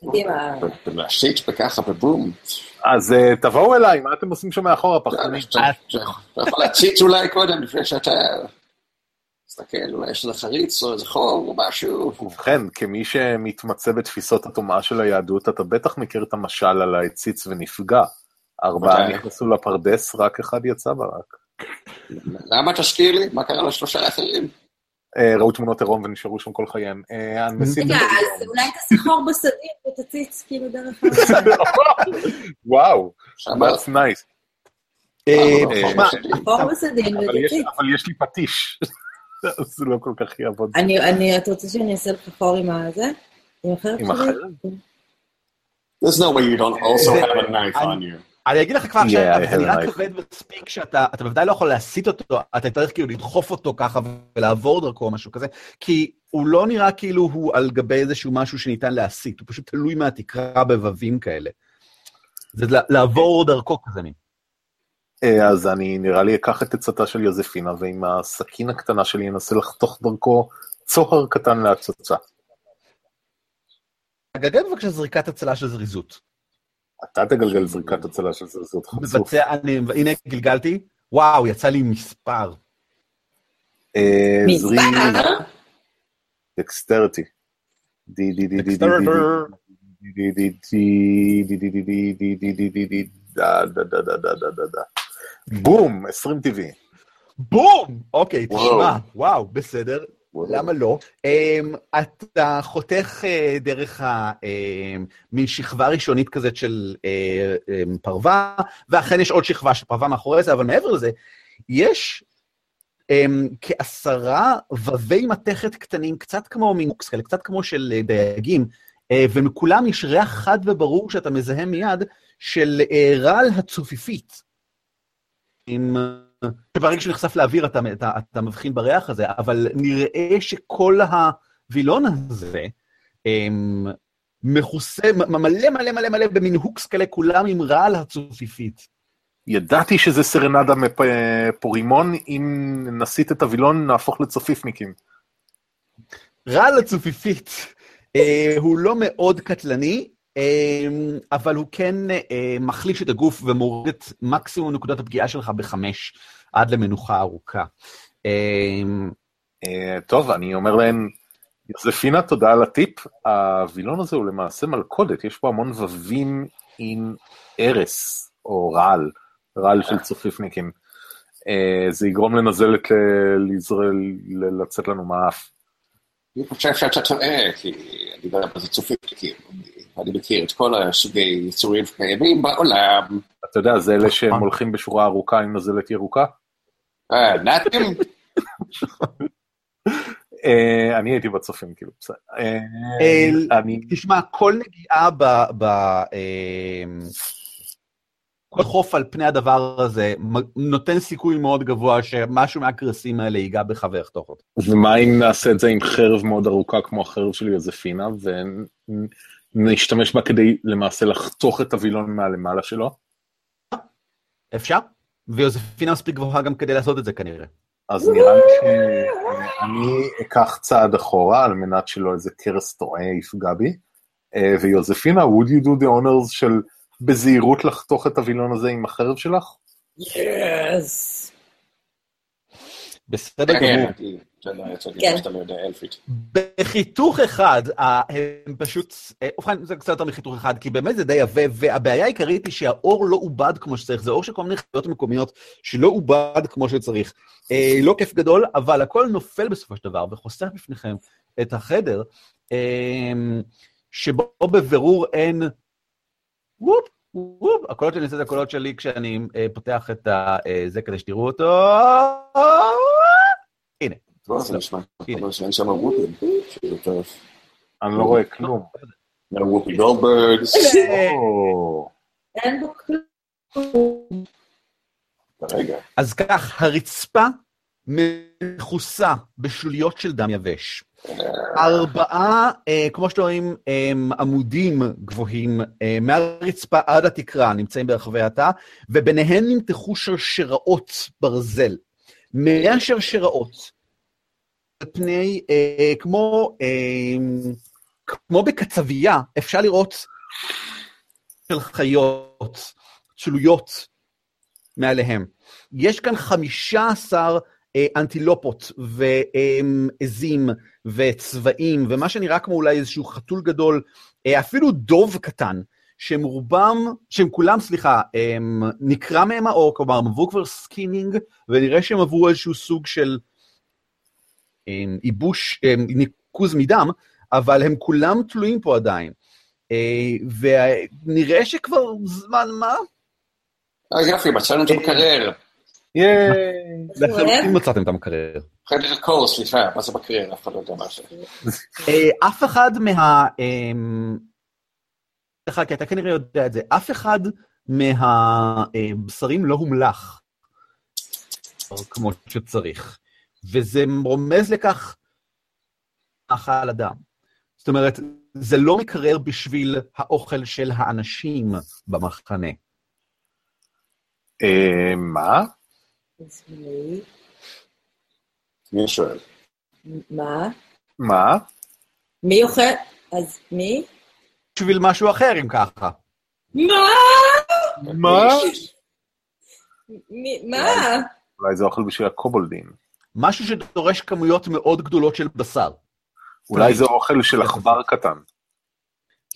קדימה. ולהשיט בככה בבום. אז אה, תבואו אליי, מה אתם עושים שם מאחורה, פחדנים? אתה יכול להציץ אולי קודם, לפני שאתה... תסתכל, אולי יש לך חריץ או איזה חור או משהו. ובכן, כמי שמתמצא בתפיסות הטומאה של היהדות, אתה בטח מכיר את המשל על הציץ ונפגע. ארבעה. נכנסו לפרדס, רק אחד יצא ברק. למה תזכיר לי? מה קרה לשלושה האחרים? אה, ראו תמונות עירום ונשארו שם כל חייהם. אה. רגע, אז אולי תסחור בסדיר ותציץ כאילו דרך ה... [LAUGHS] וואו, שאמרת, that's nice. אה, אבל יש- ותציץ. אבל יש לי פטיש. אז [LAUGHS] זה לא כל כך יעבוד. אני, אני, את רוצה שאני אעשה לך חור עם הזה? עם החרב עם שלי? החרב? There's no way you don't also [LAUGHS] have a knife on you. אני אגיד לך כבר עכשיו, זה נראה. כבד מספיק שאתה אתה בוודאי לא יכול להסיט אותו, אתה צריך כאילו לדחוף אותו ככה ולעבור דרכו או משהו כזה, כי הוא לא נראה כאילו הוא על גבי איזשהו משהו שניתן להסיט, הוא פשוט תלוי מהתקרה בבבים כאלה. זה לעבור דרכו כזה מין. אה, אז אני נראה לי אקח את עצתה של יוזפינה, ועם הסכין הקטנה שלי אנסה לחתוך דרכו צוהר קטן להצצה. תגלגל בבקשה זריקת הצלה של זריזות. אתה תגלגל זריקת הצלה של זרזות חצוף. מבצע, אני, הנה גלגלתי, וואו, יצא לי מספר. מספר? דקסטרטי. בום, 20 טבעי. בום! אוקיי, תשמע, וואו, בסדר. למה לא? Um, אתה חותך uh, דרך. Um, מין שכבה ראשונית כזאת של uh, um, פרווה, ואכן יש עוד שכבה של פרווה מאחורי זה, אבל מעבר לזה, יש כעשרה וווי מתכת קטנים, קצת כמו מינוקס קצת כמו של uh, דייגים, ומכולם יש ריח חד וברור שאתה מזהה מיד, של רעל הצופיפית. עם... שברגע שהוא נחשף לאוויר אתה, אתה, אתה מבחין בריח הזה, אבל נראה שכל הווילון הזה הם, מכוסה, מ- מלא מלא מלא מלא במין הוקס כאלה, כולם עם רעל הצופיפית. ידעתי שזה סרנדה מפורימון, אם נסיט את הווילון נהפוך לצופיפניקים. רעל הצופיפית אה, הוא לא מאוד קטלני, אה, אבל הוא כן אה, מחליש את הגוף ומוריד את מקסימום נקודת הפגיעה שלך בחמש, עד למנוחה ארוכה. אה, אה, טוב, אני אומר להן, יוזפינה, תודה על הטיפ. הווילון הזה הוא למעשה מלכודת, יש פה המון ווים עם ארס, או רעל, רעל של צופיפניקים. אה, זה יגרום לנזלת לצאת לנו מהאף. אני חושב שאתה טועה, כי אני יודע מה זה צופיפניקים. אני מכיר את כל הסוגי יצורים שקיימים בעולם. אתה יודע, זה אלה שהם הולכים בשורה ארוכה עם נזלת ירוקה. אה, נאטים? אה, אני הייתי בצופים, כאילו, בסדר. אה. תשמע, כל נגיעה ב... כל חוף על פני הדבר הזה נותן סיכוי מאוד גבוה שמשהו מהקרסים האלה ייגע בך ויחתוך אותו. ומה אם נעשה את זה עם חרב מאוד ארוכה כמו החרב של יוזפינה, ונשתמש בה כדי למעשה לחתוך את הווילון מהלמעלה שלו? אפשר? ויוזפינה מספיק גבוהה גם כדי לעשות את זה כנראה. אז נראה לי שאני אקח צעד אחורה על מנת שלא איזה קרס טועה יפגע בי. אה, ויוזפינה, would you do the honors של בזהירות לחתוך את הווילון הזה עם החרב שלך? יס. בסדר כן, גמור. אני- אתה יודע, יצאתי כן. מה שאתה לא יודע אלפית. בחיתוך אחד, אה, הם פשוט, אה, ובכן זה קצת יותר מחיתוך אחד, כי באמת זה די עבה, והבעיה העיקרית היא שהאור לא עובד כמו שצריך, זה אור של כל מיני חיות מקומיות שלא עובד כמו שצריך. אה, לא כיף גדול, אבל הכל נופל בסופו של דבר, וחושף בפניכם את החדר, אה, שבו בבירור אין וופ, וופ, הקולות שלי, אני עושה את הקולות שלי כשאני פותח את זה כדי שתראו אותו. הנה. טוב, זה נשמע הנה. כמו שאין שם וופים. שזה טוב. אני לא רואה כלום. No וופי גולדברגס. אה, או, אין בו כלום. רגע. אז כך, הרצפה מכוסה בשלוליות של דם יבש. ארבעה, אה, כמו שאתם רואים, אה, עמודים גבוהים אה, מהרצפה עד התקרה נמצאים ברחבי התא, וביניהם נמתחו שרשראות ברזל. מהשרשראות, על פני, אה, כמו, אה, כמו בקצבייה, אפשר לראות של חיות, תלויות מעליהם. יש כאן 15 אה, אנטילופות ועזים וצבאים, ומה שנראה כמו אולי איזשהו חתול גדול, אה, אפילו דוב קטן, שהם רובם, שהם כולם, סליחה, הם, נקרע מהם העור, כלומר, הם עברו כבר skinning, ונראה שהם עברו איזשהו סוג של הם, ייבוש, הם, ניקוז מדם, אבל הם כולם תלויים פה עדיין. אה, ונראה שכבר זמן מה? אה, יופי, מצאנו את המקרר. ייי. לחלוטין מצאתם את המקרר. חדר קור, סליחה, מה זה מקרר? אף אחד לא יודע מה זה. אה, אף אחד מה... סליחה, כי אתה כנראה יודע את זה, אף אחד מהבשרים לא הומלח כמו שצריך, וזה רומז לכך מאכל אדם. זאת אומרת, זה לא מקרר בשביל האוכל של האנשים במחנה. אה, מה? מי שואל? מה? מה? מי אוכל? אז מי? בשביל משהו אחר, אם ככה. מה? מה? מה? אולי זה אוכל בשביל הקובולדים. משהו שדורש כמויות מאוד גדולות של בשר. אולי זה אוכל של עכבר קטן.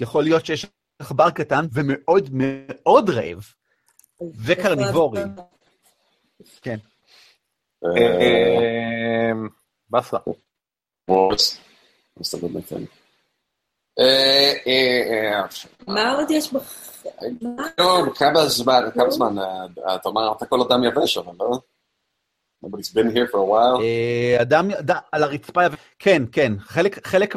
יכול להיות שיש עכבר קטן ומאוד מאוד רעב, וקרניבורי. כן. אה, באסה. וורס. מסתבר מצוין. אה, אה, אה, מה עוד יש. מה? לא, כמה זמן, כמה זמן, אה, אתה אמרת כל אדם יבש, אבל לא? Nobody's been here for a while. אה, אדם על הרצפה, כן, כן, חלק- חלק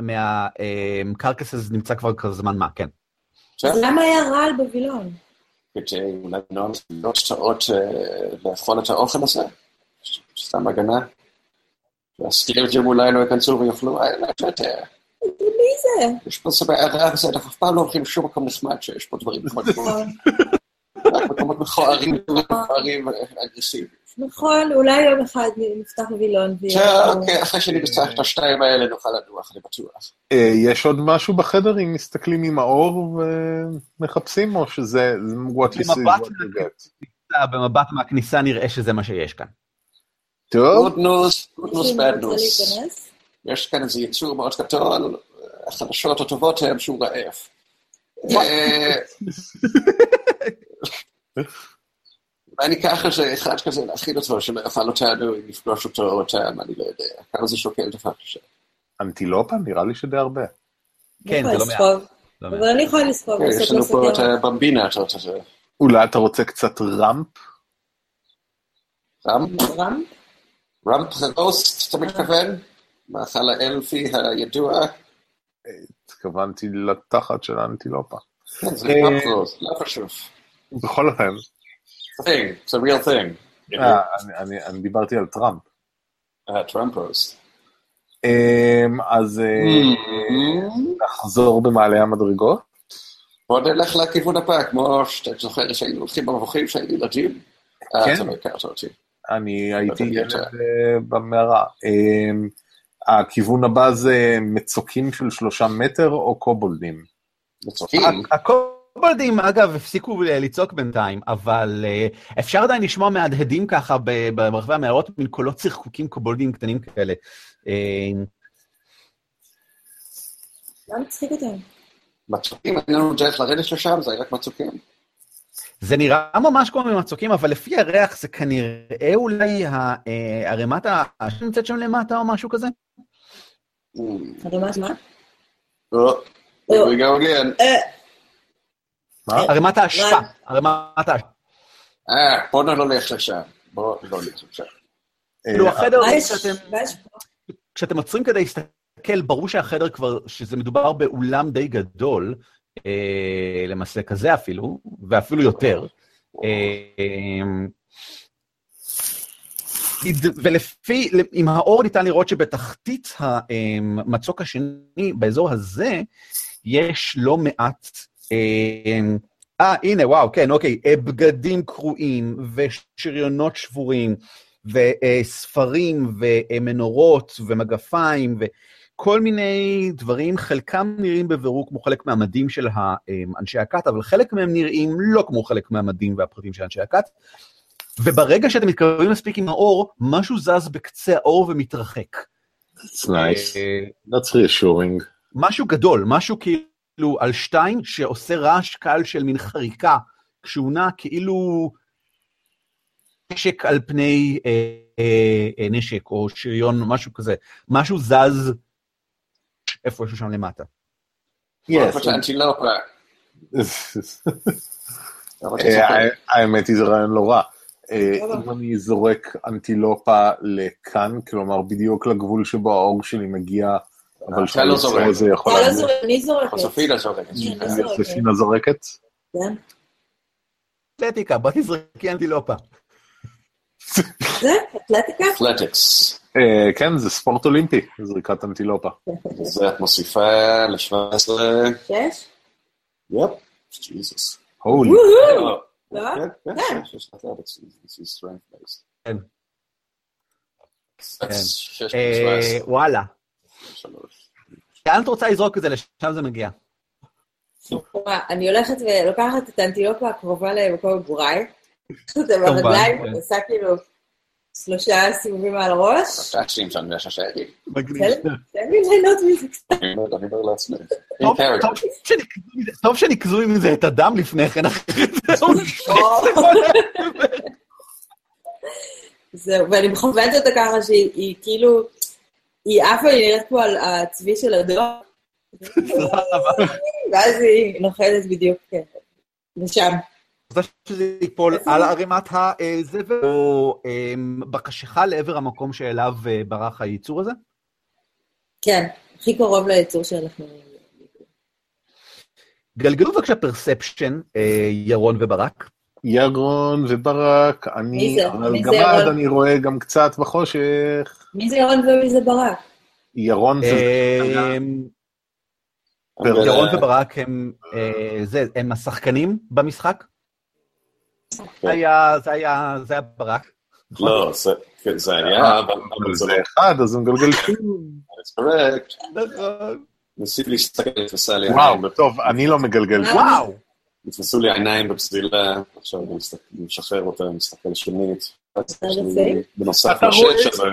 מהקרקסס נמצא כבר כזה זמן מה, כן. אז למה היה רעל בווילון? כדי אולי מסילות שעות אה, לאכול את האוכל הזה? סתם הגנה? והסטריאוטים אולי לא ייכנסו ויאכלו, אה, לא יודע. מי זה? יש פה סבבה, הרע הזה, אנחנו אף פעם לא הולכים לשום מקום נחמד שיש פה דברים נחמדים. רק מקומות מכוערים, מכוערים ואגרסיביים. נכון, אולי יום אחד נפתח וילון ויהיה... עכשיו, אוקיי, אחרי שנפתח את השתיים האלה נוכל לנוח, אני בטוח. אה, יש עוד משהו בחדר אם מסתכלים עם האור ומחפשים, או שזה what you see במבט is what you get? במבט מהכניסה נראה שזה מה שיש כאן. טוב, Good news, good news, bad news. יש כאן איזה יצור מאוד גדול, החדשות הטובות הן שהוא רעב. אה, ואני ככה שאחד כזה להכין אותו, שלא יאכל אותנו, אם נפגוש אותו או אותם, אני לא יודע. כמה זה שוקל דבר כזה. אנטילופה? נראה לי שדי הרבה. כן, זה לא מעט. לא אבל. אני יכולה לסחוב, כן, יש לנו לו פה את. הבמבינה, אתה רוצה זה. אולי אתה רוצה קצת ראמפ? רמפ? רם? רמפ זה רוסט, אתה מתכוון? מאכל האלפי הידוע? התכוונתי לתחת של האנטילופה. כן, זה אה, לא חשוב. בכל אופן, thing, it's a real thing. אה, אני- דיברתי על טראמפ. טראמפ רוסט. אמ, אז אה, Mm-hmm. נחזור במעלה המדרגות. בוא נלך לכיוון הבא, כמו שאתה זוכר שהיינו הולכים במבוכים שהיינו ילדים. אה, כן. אני הייתי. ילד אה, במערה. הכיוון הבא זה מצוקים של שלושה מטר או קובולדים? מצוקים. הקובלדים, אגב, הפסיקו לצעוק בינתיים, אבל אה, אפשר עדיין לשמוע מהדהדים ככה ברחבי המערות, מין קולות צחקוקים קובלדים קטנים כאלה. אה, מה מצחיק אותם? מצוקים, אין לנו דרך לרדת לשם, זה היה רק מצוקים. זה נראה ממש כמו ממצוקים, אבל לפי הריח זה כנראה אולי ה- אה, ערימת. שנמצאת שם למטה או משהו כזה? Mm. ערימת מה? Oh, here we go again. אה, מה? ערימת האשפה. ערימת האשפה. אה, בוא לא נלך לשם. בוא לא נלך לשם. כאילו אה, החדר, מה יש? כשאתם- עוצרים כדי להסתכל, ברור שהחדר כבר, שזה מדובר באולם די גדול, אה, למעשה כזה אפילו, ואפילו יותר. אה, ולפי, עם האור ניתן לראות שבתחתית המצוק השני, באזור הזה, יש לא מעט... אה, הנה, וואו, כן, אוקיי, בגדים קרועים ושריונות שבורים וספרים ומנורות ומגפיים וכל מיני דברים, חלקם נראים בבירור כמו חלק מהמדים של אנשי הכת, אבל חלק מהם נראים לא כמו חלק מהמדים והפרטים של אנשי הכת. וברגע שאתם מתקרבים מספיק עם האור, משהו זז בקצה האור ומתרחק. That's nice. That's reassuring. משהו גדול, משהו כאילו על שתיים שעושה רעש קל של מין חריקה, כשהוא נע כאילו נשק על פני אה, אה, אה, נשק או שריון, משהו כזה. משהו זז איפשהו שם למטה. האמת היא זה רעיון לא רע. אם אני זורק אנטילופה לכאן, כלומר בדיוק לגבול שבו האור שלי מגיע, אבל אתה לא זורק. זה יכול אתה לא להגיע. זורק, אני זורקת. סופינה זורקת. אני זורקת. כן. אתלטיקה, בוא תזרקי אנטילופה. זה? אתלטיקה? אתלטיקס. אה, כן, זה ספורט אולימפי, זריקת אנטילופה. זה את מוסיפה ל-17. שש? יפ. ג'יזוס. הולי. לא? כן, כן. יש אתלטיקס, זה strength based. שש. שש פלוס 17, וואלה. לאן את רוצה לזרוק את זה? לשם זה מגיע. אני הולכת ולוקחת את האנטילופה הקרובה למקום אותה [LAUGHS] ברגליים, כן. ועושה כאילו שלושה סיבובים על הראש. השעשים שם מהשעשעים. מגניב. תן לי ליהנות מזה קצת. אני אומר אני אומר לעצמי. טוב- שניקזו מזה- את הדם לפני כן, אחרת זהו. [LAUGHS] זהו, ואני מכוונת אותה ככה שהיא היא כאילו, היא עפה, היא נראית פה על הצבי של הדור, [LAUGHS] ואז היא נוחתת בדיוק כן, לשם. רוצה שזה ייפול על ערימת הזבל, או אמ, בחשיכה לעבר המקום שאליו אה, ברח הייצור הזה? כן, הכי קרוב ליצור שאנחנו... גלגלו בבקשה פרספשן, ירון וברק. ירון וברק, מי אני זה? על גמד? אני רואה גם קצת בחושך. מי זה ירון ומי זה ברק? ירון זה... אמ, ירון אה, וברק הם אה, זה, הם השחקנים במשחק? כן. זה היה, זה היה, זה היה ברק. לא, זה- כן, זה היה, אבל אבל זה לא אחד, אז הוא מגלגל. נכון. ניסיתי להסתכל, נתפסה לי וואו, עיניים. טוב, אני לא מגלגל. וואו! נתפסו לי העיניים בפזילה, עכשיו אני אני משחרר אותה, מסתכל שנית. בנוסף לשש הזה,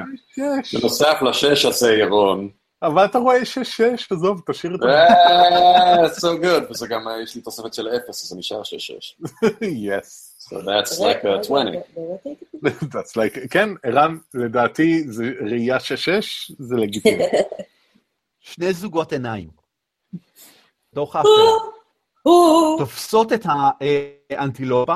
שש. בנוסף לשש הזה, ירון. אבל אתה רואה שש-שש, עזוב, תשאיר את זה. אה, so good. וזה גם, אה, יש לי תוספת של אפס, אז זה נשאר שש-שש. יס. So that's like a 20. באמת הייתי That's like, כן, ערן, לדעתי זה ראייה שש-שש, זה לגיטימי. שני זוגות עיניים. תוך האפלה. או, תופסות את האנטילופה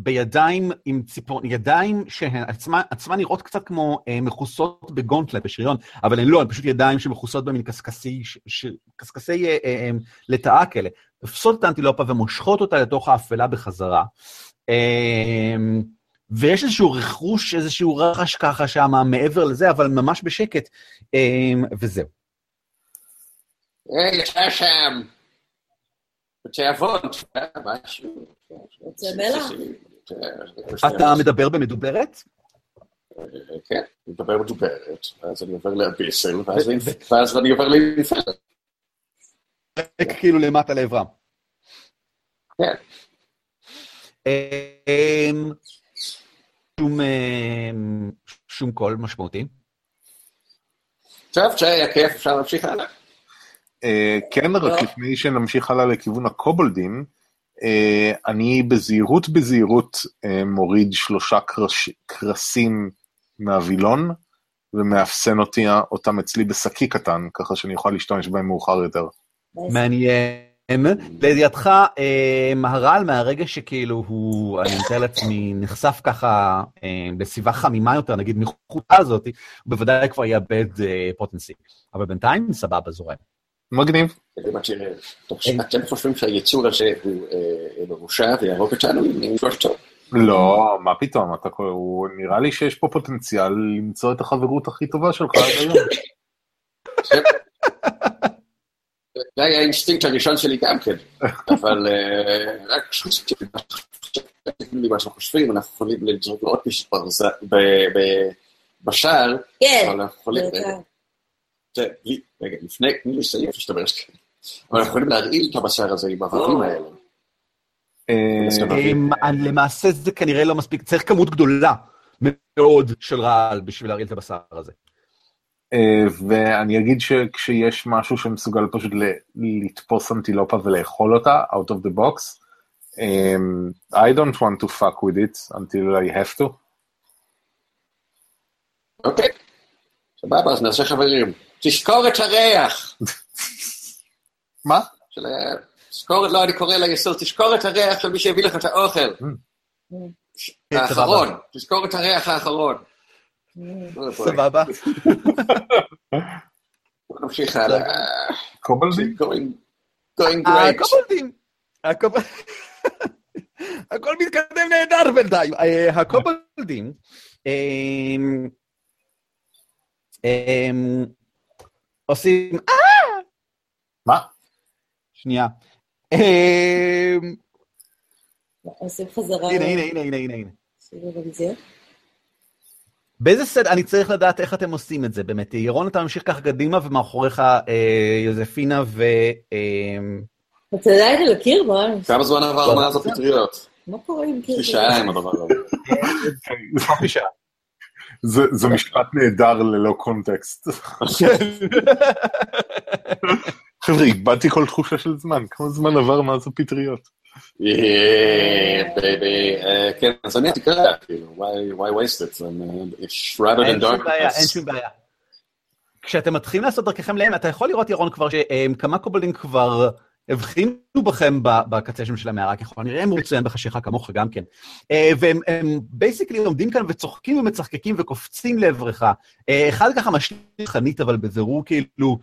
בידיים עם ציפור, ידיים שהן עצמה, עצמה נראות קצת כמו אה, מכוסות בגונטלט, בשריון, אבל הן לא, הן פשוט ידיים שמכוסות במין קשקשי, ש, ש, קשקשי אה, אה, אה, לטאה כאלה. תופסות את האנטילופה ומושכות אותה לתוך האפלה בחזרה. אה, ויש איזשהו רכרוש, איזשהו רחש ככה שם מעבר לזה, אבל ממש בשקט, אה, וזהו. היי, ישב שם. משהו. רוצה מלח? אתה מדבר במדוברת? כן, אני מדבר מדוברת, ואז אני עובר לאביסל, ואז אני- עובר לאינפלט. כאילו למטה לעברם. כן. אמ, שום, אמ, שום קול משמעותי. טוב, שהיה כיף, אפשר להמשיך הלאה. אה, כן, רק. לפני שנמשיך הלאה לכיוון הקובולדים, אה, אני בזהירות בזהירות אה, מוריד שלושה קרש- קרסים מהווילון, ומאפסן אותי, אותם אצלי בשקי קטן, ככה שאני אוכל להשתמש בהם מאוחר יותר. מעניין. לידיעתך, אמ, הרעל מהרגע שכאילו הוא, אני מתאר לעצמי, נחשף ככה אמ, בסביבה חמימה יותר, נגיד מחוטה הזאת, בוודאי כבר יאבד אה, פוטנסי. אבל בינתיים סבבה זורם. מגניב. אתם חושבים שהיצור הזה הוא אה, מרושע ויהרוג אותנו? חושב טוב. לא, מה פתאום, אתה, הוא, נראה לי שיש פה פוטנציאל למצוא את החברות הכי טובה שלך עד היום. זה היה האינסטינקט הראשון שלי גם כן, אבל אה, רק חשבתי לי מה שאנחנו חושבים, אנחנו יכולים לזרוק לו עוד מישהו בשער, כן, אבל אנחנו יכולים... זה זה, לי- רגע, לפני, תני לי לסיים להשתמש. אבל אנחנו יכולים להרעיל את הבשר הזה עם הורים האלה. אה, אמ, למעשה זה כנראה לא מספיק, צריך כמות גדולה מאוד של רעל בשביל להרעיל את הבשר הזה. אה, ואני אגיד שכשיש משהו שמסוגל פשוט ל- לתפוס אנטילופה ולאכול אותה, out of the box, I don't want to fuck with it until I have to. אוקיי, סבבה, אז נעשה חברים. תזכור את הריח. מה? של ה- תזכור, לא, אני קורא ליסוד, תזכור את הריח של מי שהביא לך את האוכל. כן, האחרון, תזכור את הריח האחרון. סבבה. [LAUGHS] בוא נמשיך הלאה. קובלדים? great. הקובלדים. הקוב- [LAUGHS] הכל מתקדם נהדר בינתיים. אה, הקובלדים, אמ, אמ, עושים... אה! מה? שנייה. אמ, עושים חזרה. הנה, הנה, הנה, הנה, הנה, הנה. סיבוב רוויזיה. באיזה סדר, אני צריך לדעת איך אתם עושים את זה, באמת. ירון, אתה ממשיך ככה קדימה, ומאחוריך אה, יוזפינה ו... אה, אתה עדיין על הקיר, מה? כמה זמן עבר מאז הפטריות? מה קורה עם יש קיר? לי שעה עם הדבר הזה. [LAUGHS] חצי שעה. זה זה משפט נהדר ללא קונטקסט. [LAUGHS] חבר'ה, איבדתי כל תחושה של זמן, כמה זמן עבר מאז הפטריות? אה, אה, כן, אז אני תקרא, כאילו, why waste it? Uh, It's rather אין than שום בעיה, אין. שום בעיה. כשאתם מתחילים לעשות דרככם להם, אתה יכול לראות, ירון, כבר שכמה קובלים כבר הבחינו בכם בקצה של המערה, ככל הנראה הם מצוין בחשיכה כמוך גם כן. אה, והם בייסיקלי עומדים כאן וצוחקים ומצחקקים וקופצים לעברך. אה, אחד ככה משליך חנית, אבל בבירור כאילו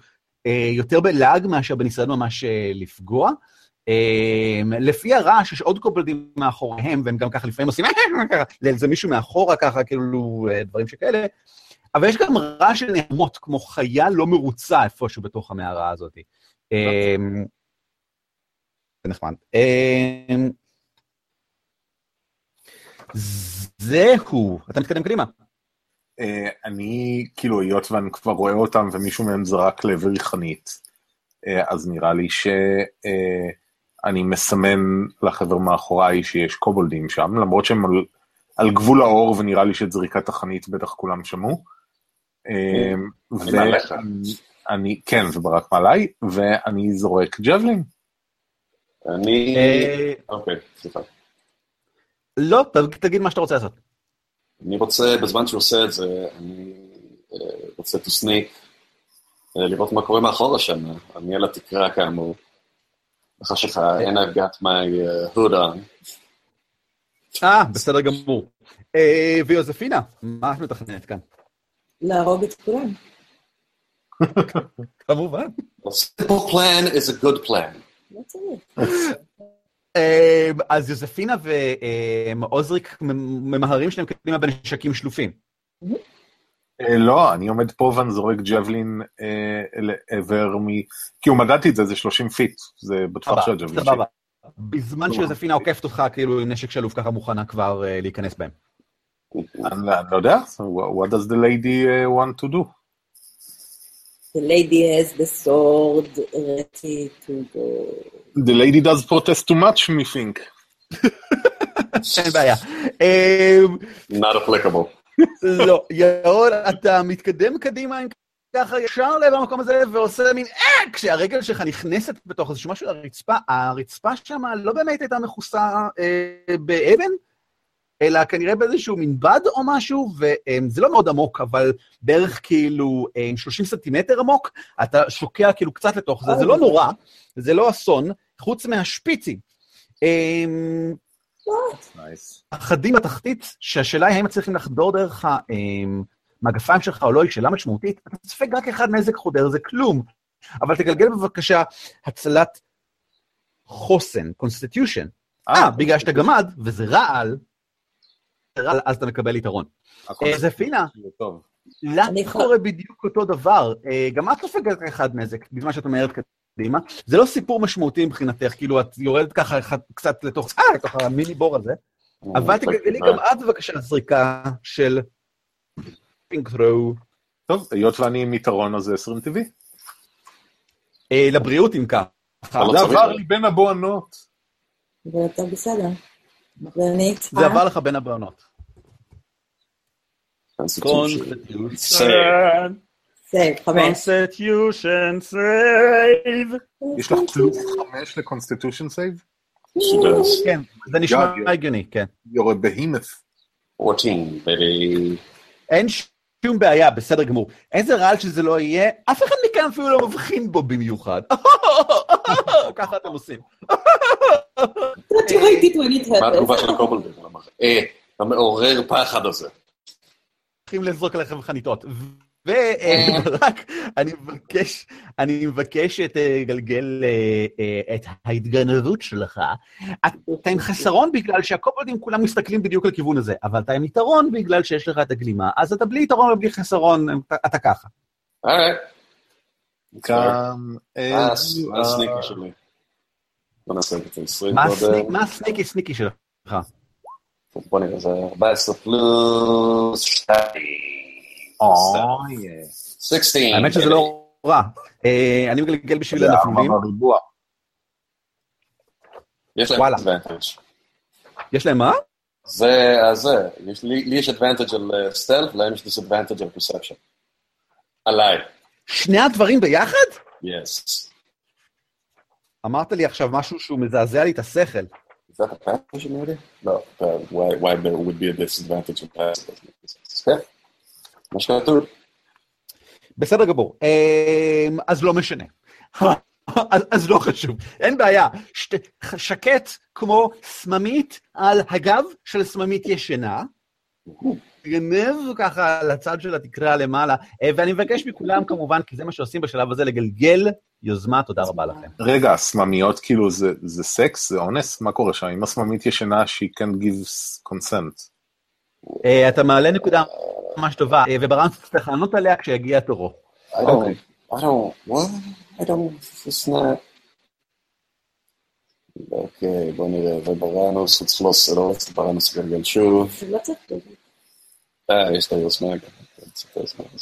אה, יותר בלעג מאשר בניסיון ממש לפגוע. לפי הרעש יש עוד קובלדים מאחוריהם, והם גם ככה לפעמים עושים לאיזה מישהו מאחורה ככה, כאילו דברים שכאלה. אבל יש גם רעש של נעמות, כמו חיה לא מרוצה איפשהו בתוך המערה הזאת. אה, זה נחמד. אה, זהו, אתה מתקדם קדימה. אה, אני, כאילו, היות ואני כבר רואה אותם ומישהו מהם זרק לעברי חנית, אה, אז נראה לי שאני מסמן לחבר מאחוריי שיש קובולדים שם, למרות שהם על, על גבול האור ונראה לי שאת זריקת החנית בטח כולם שמעו. אה, אני מעליך. ואני, כן, וברק מעליי, ואני זורק ג'בלין. אני... אה, אוקיי, סליחה. לא, תגיד מה שאתה רוצה לעשות. אני רוצה, בזמן שהוא עושה את זה, אני אה, רוצה to sneak, אה, לראות מה קורה מאחורה שם. אני על התקרה כאמור. בחשיכה, and I've got my hood on. אה, בסדר גמור. ויוזפינה, מה את מתכננת כאן? להרוג את כולם. [LAUGHS] כמובן. A simple plan is a good plan. לא צריך. אה, אז יוזפינה ועוזריק ממהרים שלהם קדימה בנשקים שלופים. אה, לא, אני עומד פה ואני זורק javelin אה, לעבר מ... כאילו מדדתי את זה, זה 30 feet, זה בטווח של ה javelin שלי. סבבה. בזמן שיוזפינה עוקפת אותך כאילו עם נשק שלוף ככה מוכנה כבר אה, להיכנס בהם. אני לא- לא יודע, what does the lady want to do? The lady has the sword ready to go. The lady does protest too much, me think. אין בעיה. אה, Not applicable. לא, ירון, אתה מתקדם קדימה עם ככה ישר לעבר המקום הזה ועושה מין אה, כשהרגל שלך נכנסת בתוך איזשהו משהו לרצפה, הרצפה שם לא באמת הייתה מכוסה אה, באבן, אלא כנראה באיזשהו מין בד או משהו, וזה לא מאוד עמוק, אבל בערך כאילו אה, 30 סנטימטר עמוק, אתה שוקע כאילו קצת לתוך זה, זה לא נורא, זה לא אסון, חוץ מהשפיצים. אה, Nice. החדים בתחתית, שהשאלה היא האם מצליחים לחדור דרך המגפיים שלך או לא, היא שאלה משמעותית. אתה סופג רק אחד נזק חודר, זה כלום. אבל תגלגל בבקשה הצלת חוסן, constitution. אה, בגלל שאתה גמד, וזה רעל, רע, אז אתה מקבל יתרון. אה, יהיה טוב. לך קורה בדיוק אותו דבר. אה, גם את סופגת אחד נזק, בזמן שאת אומרת קדימה. זה לא סיפור משמעותי מבחינתך, כאילו את יורדת ככה אחד- קצת לתוך, אה, לתוך המיני בור הזה, אבל תגלגלי גם את בבקשה זריקה של פינק ת'רו. טוב, היות ואני עם יתרון, אז זה 20 טבעי. אה, לבריאות אם כך. לא זה. עבר לי בין הבוענות. ואתה בסדר. ואני איתך. זה עבר לך בין הבהונות. Constitution. save, חמש. Constitution save. יש לך פלוס 5 ל constitution save? כן, זה נשמע הגיוני, כן. יורה בהימת. 14, baby. אין שום בעיה, בסדר גמור. איזה רעל שזה לא יהיה, אף אחד מכאן אפילו לא מבחין בו במיוחד. [LAUGHS] ככה אתם עושים. [LAUGHS] Don't you hate it when it מה התגובה? של הקובלדים? אה, המעורר פחד הזה. הולכים לזרוק עליכם חניתות. ורק, אני מבקש, אני מבקש שתגלגל אה, אה, את ההתגנבות שלך. אתה עם חסרון בגלל שהקופודים כולם מסתכלים בדיוק לכיוון הזה, אבל אתה עם יתרון בגלל שיש לך את הגלימה, אז אתה בלי יתרון ובלי חסרון, אתה- ככה. אוקיי. גם... מה הס- מה הסניקי שלי? בוא נעשה את זה 20 מה קודם. מה הסניקי סניקי שלך? בוא נראה, זה 14 פלוס 2. אוי, 16. האמת שזה לא רע. אה, אני מגלגל בשביל הנפלולים. בריבוע. יש להם advantage. יש להם מה? זה, אז זה, יש לי יש advantage על סטלף, להם יש disadvantage על perception. עליי, שני הדברים ביחד? yes. אמרת לי עכשיו משהו שהוא מזעזע לי את השכל. Is that a passive maybe? No, uh, why, why there would be a disadvantage in passive? כן, מה שכתוב. בסדר גמור. אמ, אז לא משנה. אז, [LAUGHS] אז לא חשוב, אין בעיה. שת, שקט כמו סממית על הגב של סממית ישנה. גנב ככה לצד של התקרה למעלה, אה, ואני מבקש מכולם כמובן, כי זה מה שעושים בשלב הזה, לגלגל יוזמה, תודה רבה לכם. רגע, הסממיות כאילו זה, זה סקס? זה אונס? מה קורה שם? אם הסממית ישנה, she can give consent. אה, אתה מעלה נקודה ממש טובה, אה, וברן צריך לענות עליה כשיגיע תורו. I don't, I don't, what? I don't, it's not. אוקיי, בוא נראה, וברנוס, צריך לעשות, ברנוס גלגל שוב. זה לא. אה, יש את היוזמה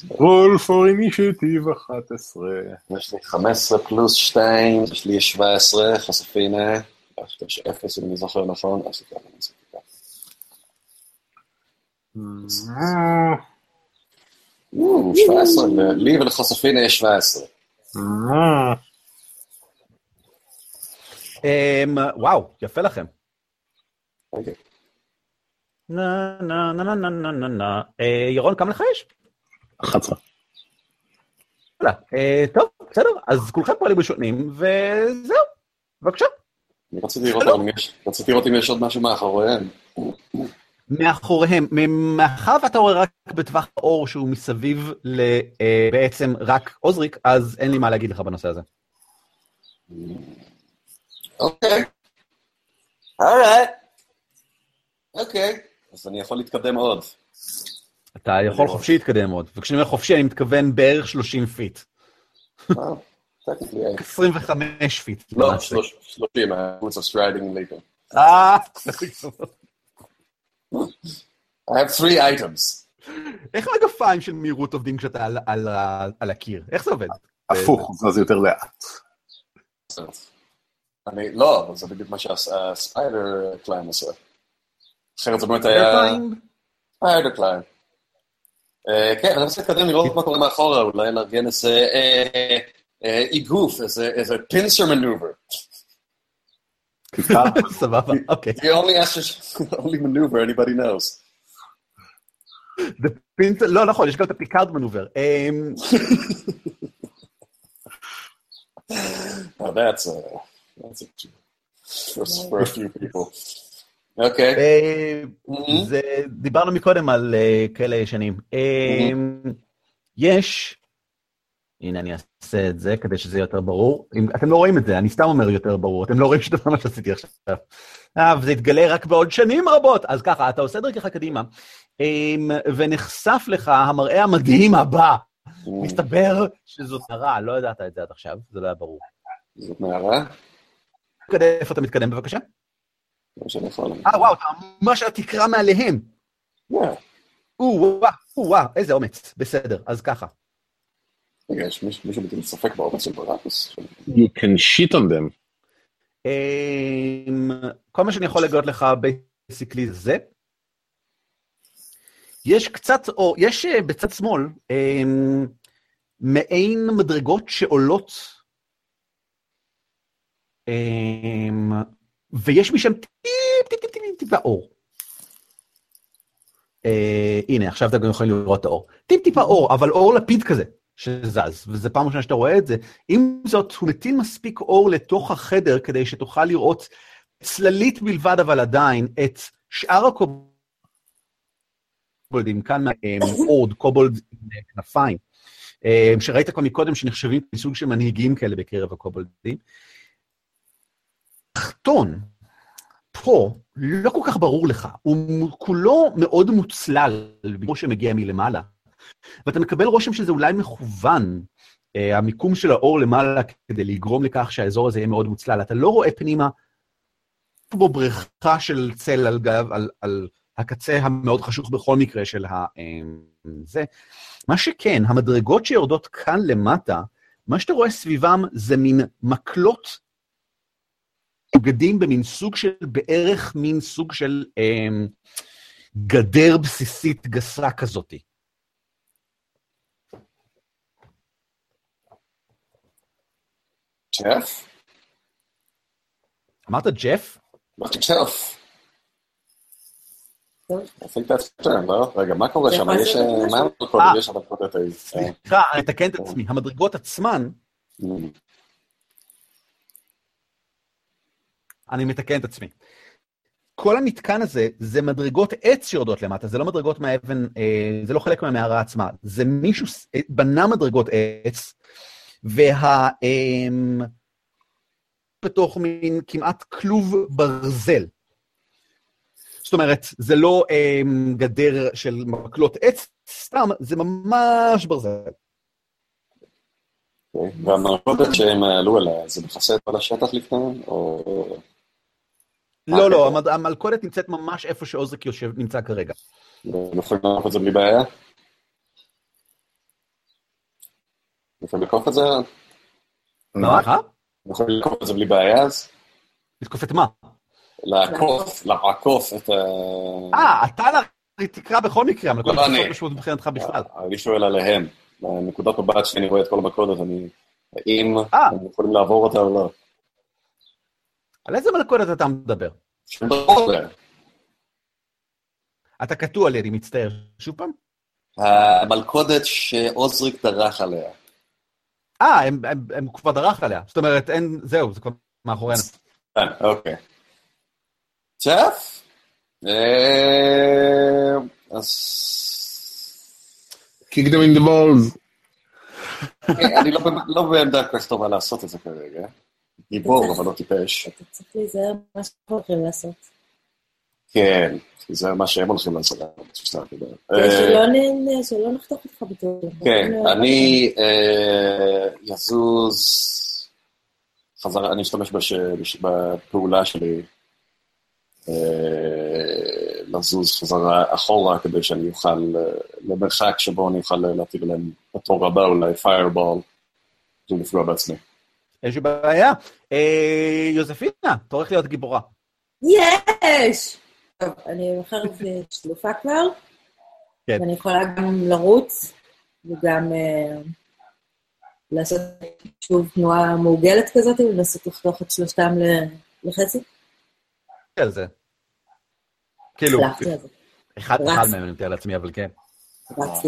רול פור אינישיטיב 11. יש לי 15 פלוס 2, יש לי 17, חשפינה, יש 0 אם אני זוכר נכון, אז זה גם 17, לי ולחשפינה יש 17. אמ, וואו, יפה לכם. אוקיי. נה נה נה נה נה נה נה. אה, ירון, כמה לך יש? 11. יאללה, אה, טוב, בסדר, אז כולכם פועלים ראשונים, וזהו, בבקשה. אני רציתי לראות אם יש- עוד משהו מאחוריהם. מאחוריהם, מאחר ואתה רואה רק בטווח האור שהוא מסביב לבעצם רק עוזריק, אז אין לי מה להגיד לך בנושא הזה. אוקיי. אוקיי. אוקיי. אז אני יכול להתקדם עוד. אתה יכול חופשי להתקדם עוד, וכשאני אומר חופשי אני מתכוון בערך 30 feet. וואו, technically, I- 25 feet. לא, למעשה. שלוש- שלושים, ה boots of striding and leaping. אה, I have three items. איך מגפיים של מהירות עובדים כשאתה על- על על הקיר? איך זה עובד? הפוך, זז יותר לאט. אני, לא, אבל זה בדיוק מה שה spider climb עושה. אחרת זה באמת היה... spider climb. אה, כן, אני רוצה להתקדם לראות מה קורה מאחורה, אולי לארגן איזה אה, אה, איגוף, איזה איזה pincer maneuver. כיכר, סבבה, אוקיי. The only astro- the only maneuver anybody knows. The pin- לא, נכון, יש גם את ה Picard maneuver. אמ, Now that's a, that's a, for, for a few people. אוקיי. אה. זה, דיברנו מקודם על אה, כאלה ישנים. אה, יש, הנה, אני אעשה את זה כדי שזה יהיה יותר ברור. אם, אתם לא רואים את זה, אני סתם אומר יותר ברור, אתם לא רואים שזה מה שעשיתי עכשיו. אה, וזה יתגלה רק בעוד שנים רבות. אז ככה, אתה עושה דרכך קדימה, ונחשף לך המראה המדהים הבא. מסתבר שזאת נערה, לא ידעת את זה עד עכשיו, זה לא היה ברור. זאת נערה? איפה אתה מתקדם בבקשה? לא שאני יכול... אה, וואו, אתה ממש על התקרה מעליהם. וואו. או, וואו, או, וואו, איזה אומץ. בסדר, אז ככה. רגע, יש מישהו מטיל ספק באומץ של ברקוס? You can shit on them. אמ, כל מה שאני יכול לגלות לך basically זה. יש קצת, או יש אה, בצד שמאל, אמ, מעין מדרגות שעולות, אמ, ויש משם טיפ טיפ טיפ טיפ טיפה אור. אה, הנה, עכשיו אתם גם יכולים לראות את האור. טיפ טיפה אור, אבל אור לפיד כזה, שזז, וזו פעם ראשונה שאתה רואה את זה. עם זאת, הוא מטיל מספיק אור לתוך החדר כדי שתוכל לראות צללית בלבד, אבל עדיין, את שאר הקובולדים, כאן אה, אורד, קובולד עם אה, כנפיים, אה, שראית כבר מקודם שנחשבים כסוג של מנהיגים כאלה בקרב הקובולדים. תחתון, פה, לא כל כך ברור לך, הוא כולו מאוד מוצלל, כמו שמגיע מלמעלה. ואתה מקבל רושם שזה אולי מכוון, אה, המיקום של האור למעלה, כדי לגרום לכך שהאזור הזה יהיה מאוד מוצלל. אתה לא רואה פנימה, בו בריכה של צל על גב, על, על הקצה המאוד חשוך בכל מקרה של ה... אה, זה. מה שכן, המדרגות שיורדות כאן למטה, מה שאתה רואה סביבם זה מין מקלות בגדים במין סוג של, בערך מין סוג של אה, גדר בסיסית גסה כזאתי. ג'ף? אמרת ג'ף? אמרתי ג'ף. I think that's turn, לא? רגע, מה קורה שם? יש... אה, מה המדרגות? אה. יש האלה. סליחה, אני אתקן את עצמי. המדרגות עצמן, אני מתקן את עצמי. כל המתקן הזה זה מדרגות עץ שיורדות למטה, זה לא מדרגות מהאבן, אה, זה לא חלק מהמערה עצמה, זה מישהו אה, בנה מדרגות עץ, וה... אה, בתוך מין כמעט כלוב ברזל. זאת אומרת, זה לא אה, גדר של מקלות עץ, סתם, זה ממש ברזל. והמלכודת שהם עלו אליה, זה מכסה את כל השטח לפניהם? או... לא, לא, המד- המלכודת נמצאת ממש איפה שעוזריק יושב, נמצא כרגע. יכולים לעקוף את זה בלי בעיה? יכולים לעקוף את זה? מה? יכולים לעקוף את זה בלי בעיה אז? לתקוף את מה? לעקוף, לעקוף את ה... אה, אתה לה- תקרא בכל מקרה, המלכודת לא, לא אני. משמעות מבחינתך בכלל. אני שואל עליהם. מנקודת מבט שאני רואה את כל המלכודת, אני... האם אה. הם יכולים לעבור אותה או לא? על איזה מלכודת אתה מדבר? אתה קטוע לי, אני מצטער. שוב פעם? המלכודת שעוזריק דרך עליה. אה, הם, הם, הם כבר דרך עליה. זאת אומרת, אין, זהו, זה כבר מאחורינו. אה, אוקיי. צ'ף? אה, אז... kick them in the balls. אה, אני לא ב- לא בעמדה כל כך טובה לעשות את זה כרגע. גיבור, אבל לא טיפש. אתה צריך להיזהר ממה שאנחנו הולכים לעשות. כן, זה מה שהם הולכים לעשות. יודע. כדי אה, שלא נחתוך אותך בטוח. כן, אני אה, יזוז חזרה, אני אשתמש בפעולה שלי אה, לזוז חזרה אחורה כדי שאני אוכל, אה, למרחק שבו אני אוכל להטיל עליהם בתור הבא אולי פיירבול, ולפגוע בעצמי. איזושהי בעיה. אה, יוזפינה, הולך להיות גיבורה. יש! טוב, אני מחר שלופה כבר, כן. ואני יכולה גם לרוץ, וגם אה, לעשות שוב תנועה מעוגלת כזאת, ולנסות לחתוך את שלושתם לחצי. על זה. כאילו, אחד. אחד מהם אני מתאר לעצמי, אבל כן. רצתי.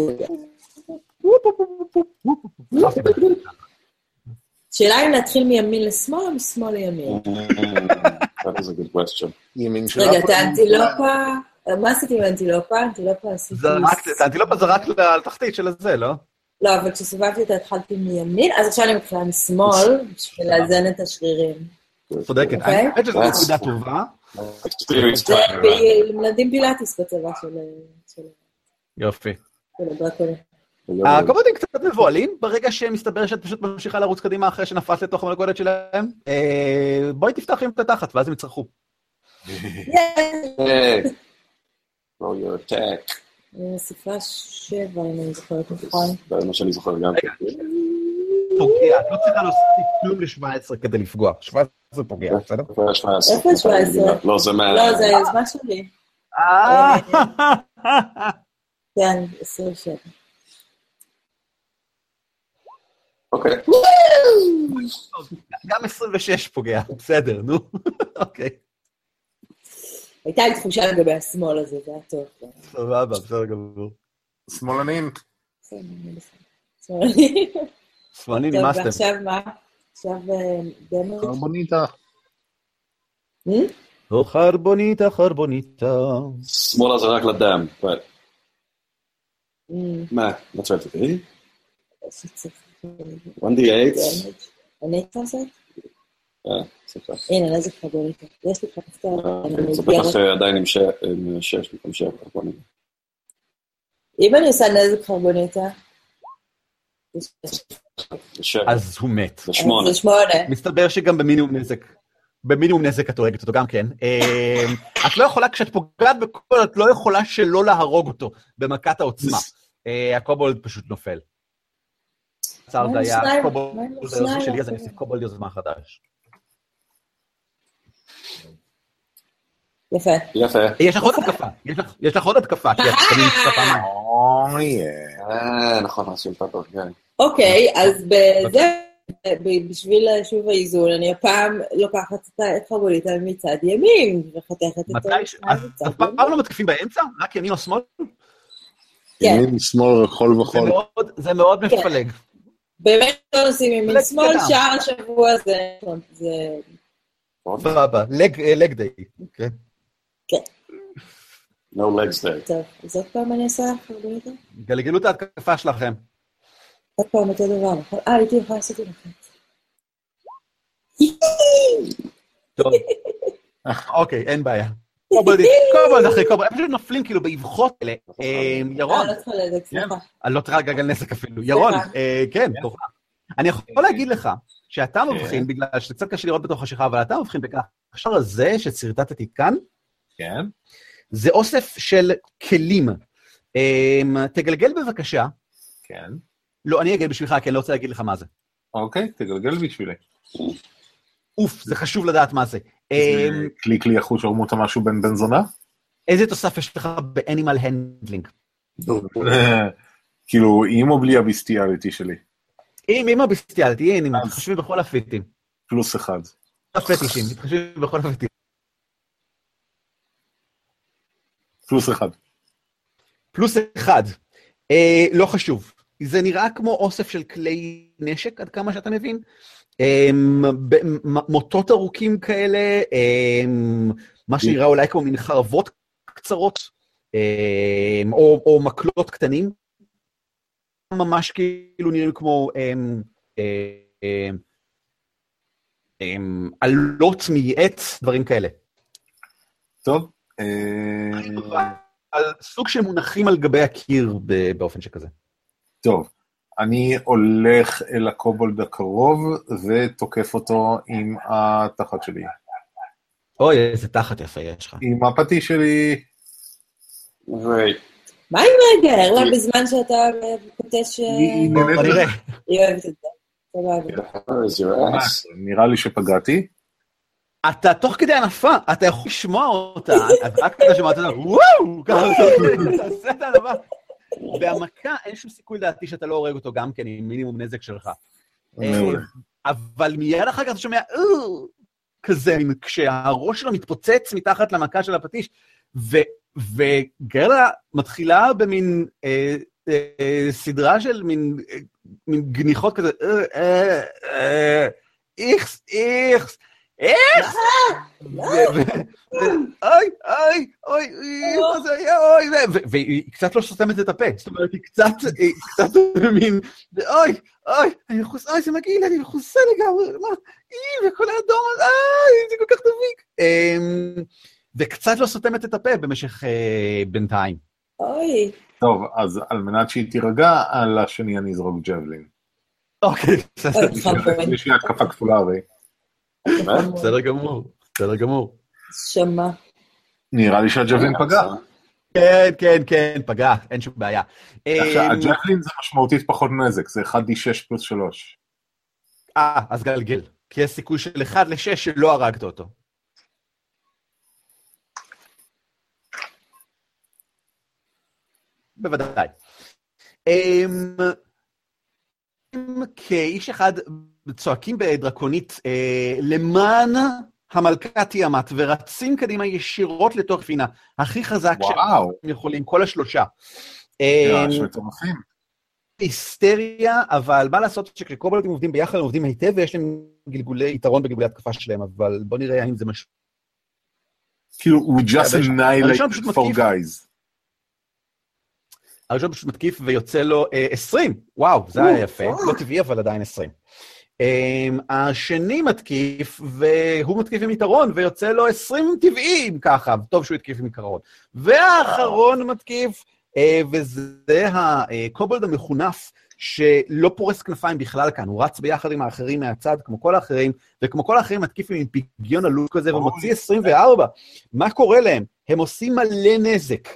שאלה אם להתחיל מימין לשמאל או משמאל לימין. That is a good question. ימין שלה. רגע, את האנטילופה, מה עשיתי עם האנטילופה? האנטילופה עשיתי... את האנטילופה זרקת לתחתית של הזה, לא? לא, אבל כשסובבתי אותה התחלתי מימין, אז עכשיו אני מתחילה משמאל, בשביל לאזן את השרירים. צודקת. אוקיי. אני חושבת שזו נקודה טובה. זה מלמדים פילאטיס בצבא של של- יופי. של הדרקונים. הקובודים קצת מבוהלים ברגע שמסתבר שאת פשוט ממשיכה לרוץ קדימה אחרי שנפלת לתוך המלכודת שלהם. אה, בואי תפתח עם את התחת ואז הם [LAUGHS] שבע, אם אני זוכרת נכון. זה מה שאני זוכר גם. פוגע, את לא צריכה להוסיף כלום ל-17 כדי לפגוע. 17 פוגע, בסדר? איפה ה-17? איפה ה-17? לא, זה מה... לא, זה היוזמה שלי. אה, כן, [LAUGHS] 27. אוקיי. גם 26 פוגע, בסדר, נו. [LAUGHS] אוקיי, הייתה לי תחושה לגבי השמאל הזה, זה היה טוב. סבבה, בסדר גמור. שמאלנים. שמאלנים טוב, נמאסתם. ועכשיו מה? עכשיו אה, דמר? קרבוניטה. או חרבוניטה, חרבוניטה. שמאלה זה רק לדם. אמ, מה? מה את שואלת אותי? שצריך... 1d8? אני צריך לעשות? אה, סליחה. הנה, נזק חגוריטה. יש לי אני אוקיי, זה. בטח עדיין עם שש במקום שבע. בוא נראה. אם אני עושה נזק חרבוניטה. אז הוא מת. זה שמונה. זה שמונה. מסתבר שגם במינימום נזק. במינימום נזק את הורגת אותו גם כן. אה, את לא יכולה, כשאת פוגעת בקובולד, את לא יכולה שלא להרוג אותו במכת העוצמה. [LAUGHS] אה, הקובולד פשוט נופל. זה עם היה? קובולד היוזמה שלי, אז אני? אוסיף קובולד יוזמה חדש. יפה. יפה. יש לך עוד התקפה, יש לך- עוד התקפה, כי את תמיד נפצע פעמיים. אוי, אה, נכון, עשו פאפר, כן. אוקיי, אז בזה, בשביל שוב האיזון, אני הפעם לוקחת את ה- את חרבוניטה מצד ימין, וחותכת את אז מצד אף פעם. לא מתקיפים באמצע? רק ימין או שמאל? כן. ימין, שמאל, חול זה וחול. זה מאוד כן. מפלג. באמת לא עושים ימין שמאל. שער השבוע זה... סבבה, לג דיי. כן. No legs there. טוב, אז עוד פעם אני עושה חרבוניטה? גלגלו את ההתקפה שלכם. עוד פעם אותו דבר, נכון? אה, הייתי יכולה לעשות את זה. טוב. [LAUGHS] אוקיי, אין בעיה. קובלד קובלד אחרי קובלד, הם פשוט נופלים כאילו באבחות האלה. אה, ירון, אה, לא צריכה לדעת, סליחה. אני לא צריכה לגלגל נזק אפילו. ירון. אה, כן, תורך. אני יכול להגיד לך שאתה כן. מבחין, בגלל שזה קצת קשה לראות בתוך החשיכה, אבל אתה מבחין בכך, השאר הזה ששרטטתי כאן, כן. זה אוסף של כלים. אה, תגלגל בבקשה. כן. לא, אני אגיד בשבילך, כי אני לא רוצה להגיד לך מה זה. אוקיי, תגלגל בשבילי. אוף, זה חשוב לדעת מה זה. קליק לי אחוז שרמוטה משהו בין בן זונה? איזה תוסף יש לך באנימל הנדלינג? [LAUGHS] כאילו, עם או בלי הביסטיאליטי שלי? עם עם הביסטיאליטי, הנה, אז- מתחשבים בכל הפיטים. פלוס אחד. הפטישים, מתחשבים בכל הפיטים. פלוס אחד. פלוס אחד. אה, לא חשוב. זה נראה כמו אוסף של כלי נשק, עד כמה שאתה מבין. אה, ב- מ- מוטות ארוכים כאלה, אה, מה שנראה אולי כמו מין חרבות קצרות, אה, או, או מקלות קטנים. ממש כאילו נראים כמו עלות מעץ, דברים כאלה. טוב. אה, על סוג של מונחים על גבי הקיר באופן שכזה. טוב. אני הולך אל הקובולד הקרוב ותוקף אותו עם התחת שלי. אוי, איזה תחת יפה יש לך. עם הפטיש שלי. מה עם רגע, ארלה, בזמן שאתה פוטש... בוא נהנית נראה. היא אוהבת את זה. לי שפגעתי. אתה תוך כדי הנפה, אתה יכול לשמוע אותה, אז רק כדי לשמוע אותה, וואו, ככה, תעשה את הדבר. בהמכה אין שום סיכוי לדעתי שאתה לא הורג אותו גם כן עם מינימום נזק שלך. אבל מיד אחר כך אתה שומע, "אה", כזה, כשהראש שלו מתפוצץ מתחת למכה של הפטיש, ו- וגרלה מתחילה במין אה, אה, סדרה של מין, אה, מין גניחות כזה, "אה, אה, אה, איכס, איכס, איכס! ו- ו- אוי, אוי, אוי, מה זה היה, אוי, והיא קצת לא סותמת את הפה, זאת אומרת, היא קצת, היא קצת מין, אוי, אוי, אני מחוסה, אוי, זה מגעיל, אני מחוסה לגמרי, מה, אי, וכל האדום, אוי, זה כל כך דביק. אמ, וקצת לא סותמת את הפה במשך בינתיים. אוי. טוב, אז על מנת שהיא תירגע, על השני אני אזרוק ג'בלין. אוקיי, בסדר. יש לי התקפה כפולה הרי. [LAUGHS] בסדר גמור, בסדר גמור. שמע. נראה לי שהג'בלין פגע. כן, כן, כן, פגע, אין שום בעיה. עכשיו, הג'בלין זה משמעותית פחות נזק, זה 1d6 פלוס 3. אה, אז גלגל. כי יש סיכוי של 1 ל-6 שלא הרגת אותו. בוודאי. כאיש אחד צועקים בדרקונית למען המלכה תיאמת, ורצים קדימה ישירות לתוך פינה, הכי חזק שהם יכולים, כל השלושה. היסטריה, אבל מה לעשות שכשקובלטים עובדים ביחד הם עובדים היטב ויש להם גלגולי יתרון בגלגולי התקפה שלהם, אבל בוא נראה האם זה משהו. כאילו, הוא just annihilate for guys. הראשון פשוט מתקיף ויוצא לו 20, וואו, זה היה יפה, לא טבעי אבל עדיין 20. Um, השני מתקיף, והוא מתקיף עם יתרון, ויוצא לו 20 טבעיים ככה, טוב שהוא התקיף עם יתרון. והאחרון מתקיף, uh, וזה הקובלד המחונף, שלא פורס כנפיים בכלל כאן, הוא רץ ביחד עם האחרים מהצד, כמו כל האחרים, וכמו כל האחרים מתקיף עם פיגיון עלול כזה, ומוציא 24. מה קורה להם? הם עושים מלא נזק.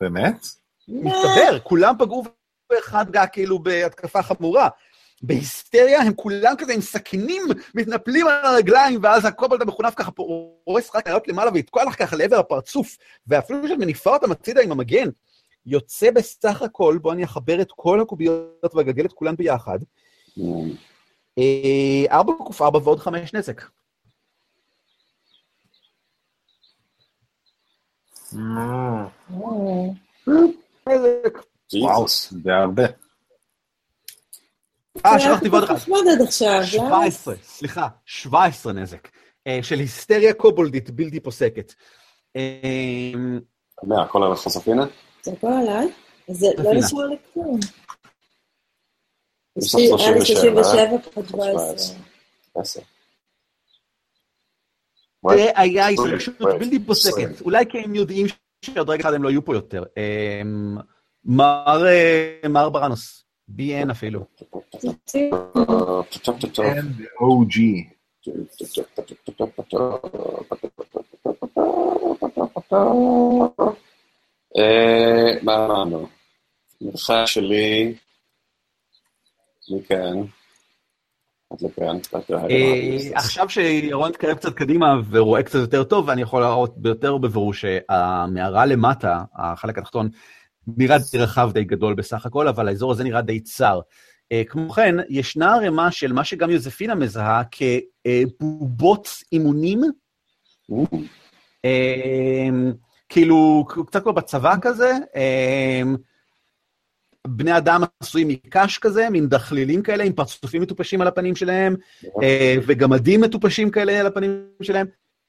באמת? מסתבר, כולם פגעו באחד גע כאילו בהתקפה חמורה. בהיסטריה הם כולם כזה עם סכינים מתנפלים על הרגליים, ואז הקובלד המחונף ככה פורס רק לעלות למעלה ויתקוע לך ככה לעבר הפרצוף, ואפילו שאת מניפה אותם הצידה עם המגן, יוצא בסך הכל, בואו אני אחבר את כל הקוביות ואגגל את כולן ביחד, ארבע קוף ארבע ועוד חמש נזק. נזק. וואו, זה הרבה. אה, שכחתי ועוד אחד. נחמד עד עכשיו, 17, סליחה, 17 נזק. של היסטריה קובולדית בלתי פוסקת. מה, הכל על החשפינה? זה הכל עליי? זה לא נשאר לי כלום. יש לך 37 פחות 17. זה היה התרגשות בלתי פוסקת. אולי כי הם יודעים שעוד רגע אחד הם לא יהיו פה יותר. מר ברנוס, BN אפילו. OG. מה אמרנו? מרחק שלי מכאן. עכשיו שירון מתקרב קצת קדימה ורואה קצת יותר טוב, אני יכול להראות ביותר בבירור שהמערה למטה, החלק התחתון, נראה רחב די גדול בסך הכל, אבל האזור הזה נראה די צר. כמו כן, ישנה ערימה של מה שגם יוזפינה מזהה כבובות אימונים, כאילו, קצת כמו בצבא כזה, בני אדם עשויים מקש כזה, מין דחלילים כאלה, עם פרצופים מטופשים על הפנים שלהם, וגמדים מטופשים כאלה על הפנים שלהם.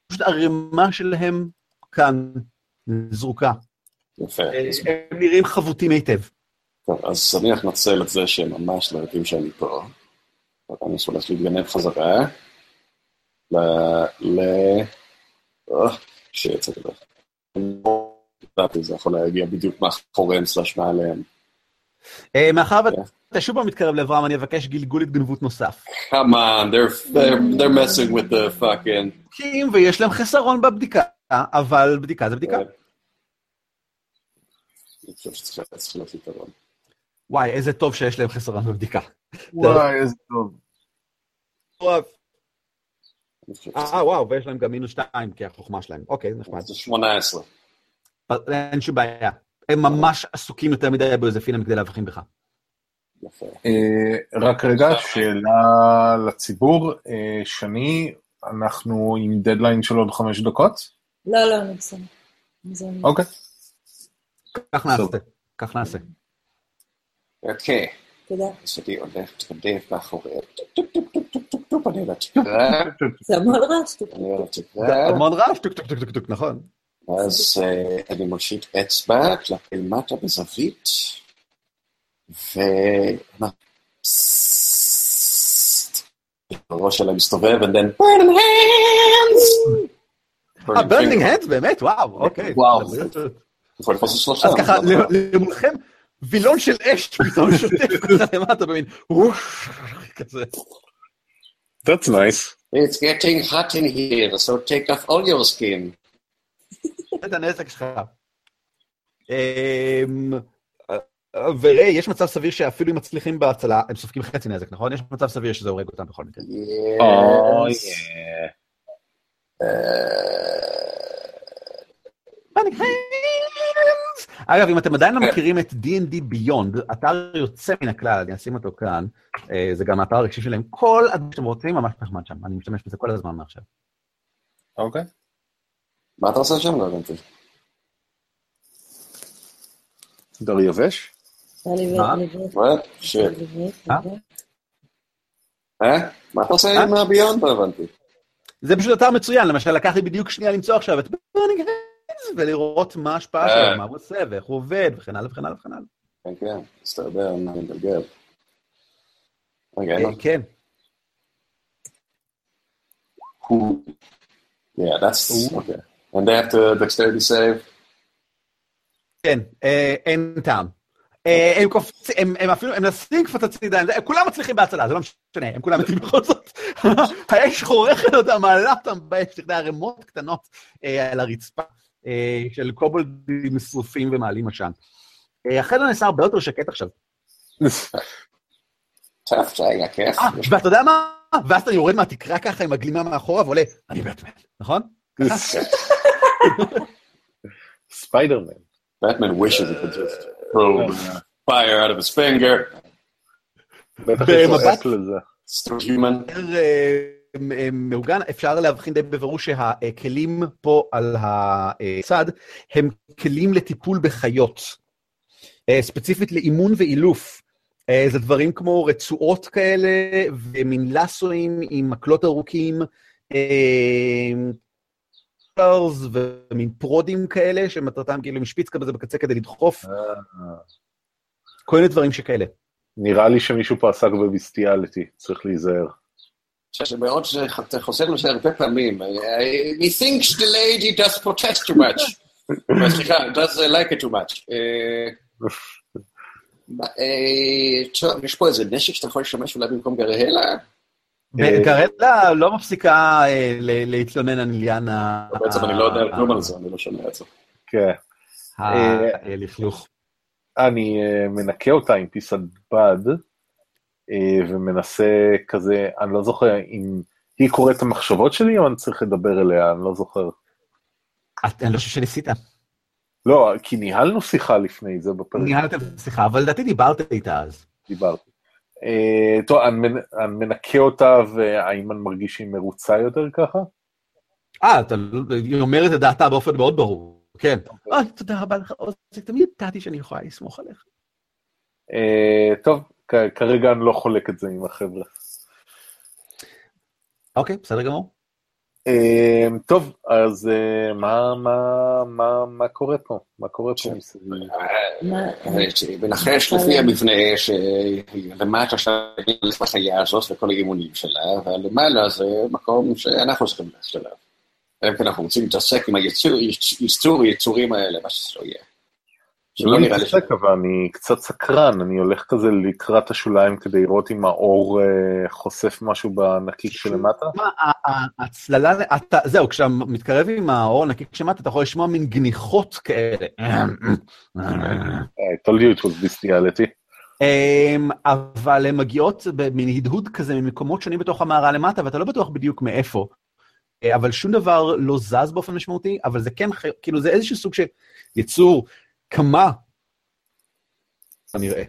פשוט ערימה שלהם כאן, זרוקה. יפה. הם נראים חבוטים היטב. טוב, אז אני אנצל את זה שהם ממש לא יודעים שאני פה. אני הולך להתגנב חזרה. ל... ל... שיצא כזה. זה יכול להגיע בדיוק מאחוריהם סלש מעליהם. מאחר ואתה שוב פעם מתקרב לעברם, אני אבקש גלגול התגנבות נוסף. Come on, they're, they're, they're messing with the fucking... ויש להם חסרון בבדיקה, אבל בדיקה זה בדיקה. אני חושב שצריך להיות יתרון. וואי, איזה טוב שיש להם חסרון בבדיקה. וואי, איזה טוב. אה, וואו, ויש להם גם מינוס שתיים, כי החוכמה שלהם. אוקיי, נחמד. זה 18. אין שום בעיה. הם ממש עסוקים יותר מדי ביוזפינה כדי להבחין בך. רק רגע, שאלה לציבור. שני, אנחנו עם דדליין של עוד חמש דקות? לא, לא, אני בסדר. אוקיי. כך נעשה, כך נעשה. אוקיי. תודה. אז אני הולך להתקדם מאחוריהם. טופ, אני על התקרה, זה המון רעש. אני על זה המון רעש, טוק טוק טוק טוק טוק, נכון. אז אה, אני מושיט אצבע כלפי מטה בזווית, ו... הראש שלה מסתובב, and then burning hands! אה, burning hands, באמת? וואו, אוקיי. וואו. יכול לתפוס את שלושה. אז ככה, ל- למולכם, וילון של אש [LAUGHS] פתאום שוטף ככה למטה במין, כזה. That's nice. It's getting hot in here, so take off all your skin. את הנזק שלך. אמ, וראה, יש מצב סביר שאפילו אם מצליחים בהצלה, הם סופגים חצי נזק, נכון? יש מצב סביר שזה הורג אותם בכל מקרה. אגב, אם אתם עדיין לא מכירים את D&D Beyond, אתר יוצא מן הכלל, אני אשים אותו כאן, אה, זה גם האתר הרגשי שלהם, כל הדברים שאתם רוצים ממש נחמד שם, אני משתמש בזה כל הזמן מעכשיו. אוקיי. מה אתה עושה שם? לא הבנתי. דר יבש? מה? אה? אה? מה אתה עושה עם הביונד? לא הבנתי. זה פשוט אתר מצוין, למשל לקח לי בדיוק שנייה למצוא עכשיו את ולראות מה ההשפעה אה. שלו, מה הוא עושה ואיך הוא עובד וכן הלאה וכן הלאה וכן הלאה. כן, כן, מה אני מדבר. רגע, כן. לו. Yeah, that's... Okay. And they have to dexterity save? כן, אה, אין טעם. אה, הם קופצים, הם- אפילו, הם מנסים לקפוץ הצידה, הם- כולם מצליחים בהצלה, זה לא משנה, הם כולם מתים בכל זאת. [LAUGHS] האש חורכת אותם, מעלה אותם באש, יודע, ערימות קטנות אה, על הרצפה של קובלדים שרופים ומעלים עשן. אה, החדר נעשה הרבה יותר שקט עכשיו. טף, זה היה כיף. אה, ואתה יודע מה? ואז אתה יורד מהתקרה ככה עם הגלימה מאחורה ועולה, אני בטמן, נכון? ספיידרמן. Batman wishes he could just throw fire out of his finger. בטח יש לו לזה. מעוגן, אפשר להבחין די בבירור שהכלים פה על הצד הם כלים לטיפול בחיות. אה, ספציפית לאימון ואילוף. אה, זה דברים כמו רצועות כאלה ומין לסואים עם מקלות ארוכים, אה, ומין פרודים כאלה שמטרתם כאילו עם שפיץ כזה בקצה כדי לדחוף, כל מיני דברים שכאלה. נראה לי שמישהו פה עסק בביסטיאליטי, צריך להיזהר. שבעוד שאתה חוזר לזה הרבה פעמים, he thinks the lady does protest too much. [LAUGHS] סליחה, does like it too much. אה, אה, [LAUGHS] טוב, יש פה איזה נשק שאתה יכול לשמש אולי במקום גרהלה? גרלה לא מפסיקה אה, להתלונן על עניין ה- בעצם אני לא יודע כלום על זה, אני לא שומע את זה. כן. הלכלוך. אני אה, מנקה אותה עם פיסת בד, אה, ומנסה כזה, אני לא זוכר אם היא קוראת את המחשבות שלי, או אני צריך לדבר אליה, אני לא זוכר. אני לא חושב שניסית. לא, כי ניהלנו שיחה לפני זה בפרק, ניהלתם שיחה, אבל לדעתי דיברת איתה אז. דיברתי. אה, טוב, אני אני מנקה אותה, והאם אני מרגיש שהיא מרוצה יותר ככה? אה, אתה- היא אומרת את דעתה באופן מאוד ברור. כן. אוי, תודה רבה לך, עוז, תמיד ידעתי שאני יכולה לסמוך עליך. אה, טוב, כרגע אני לא חולק את זה עם החבר'ה. אוקיי, בסדר גמור. אה, טוב, אז אה, מה, מה, מה, מה קורה פה? מה קורה פה מסביב? מה- מנחש לפי המבנה שלמטה של החיה הזאת וכל האימונים שלה, ולמעלה זה מקום שאנחנו צריכים ללכת אליו. אלא אם כן אנחנו רוצים להתעסק עם היצור, ייצור היצורים האלה, מה שזה לא יהיה. שלא לא נראה לי ש... אבל אני קצת סקרן, אני הולך כזה לקראת השוליים כדי לראות אם האור אה, חושף משהו בנקיק שלמטה. הצללה, זהו, כשאתה מתקרב עם האור הנקי כשמטה, אתה יכול לשמוע מין גניחות כאלה. I told you it was bestiality. אמ, אבל הן מגיעות במין הדהוד כזה ממקומות שונים בתוך המערה למטה, ואתה לא בטוח בדיוק מאיפה. אה, אבל שום דבר לא זז באופן משמעותי, אבל זה כן, כאילו, זה איזשהו סוג של יצור כמה, כנראה.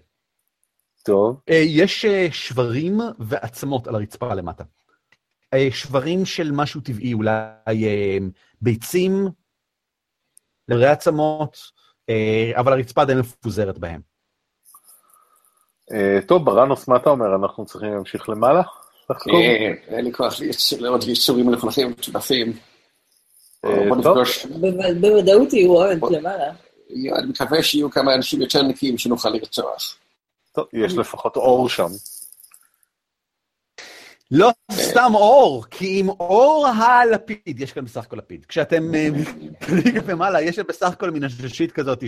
טוב, אה, יש אה, שברים ועצמות על הרצפה למטה. אה, שברים של משהו טבעי, אולי ביצים, לרי עצמות, אבל הרצפה עדיין מפוזרת בהם. טוב, בראנוס, מה אתה אומר? אנחנו צריכים להמשיך למעלה? אין לי כוח לעוד ייצורים מלוכלכים בו- בוודאות יהיו עוד למעלה. אני מקווה שיהיו כמה אנשים יותר נקיים שנוכל לרצוח. טוב, יש לפחות אור שם. לא סתם אור, כי עם אור הלפיד, יש כאן בסך הכל לפיד. כשאתם אה, בליגה למעלה, יש בסך הכל מין עששית כזאת,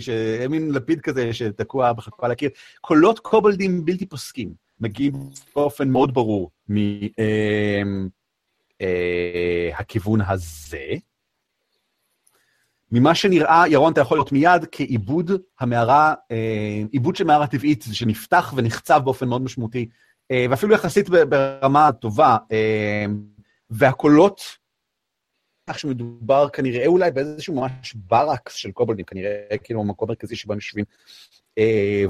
מין לפיד כזה שתקוע בחלקה על הקיר. קולות קובלדים בלתי פוסקים, מגיעים באופן מאוד ברור מהכיוון הזה. ממה שנראה, ירון, אתה יכול להיות מיד כעיבוד המערה, אה, עיבוד של מערה טבעית שנפתח ונחצב באופן מאוד משמעותי אה, ואפילו יחסית ברמה טובה, אה, והקולות, כך שמדובר כנראה אולי באיזשהו ממש ברקס של קובלדים, כנראה כאילו המקום המרכזי שבו הם יושבים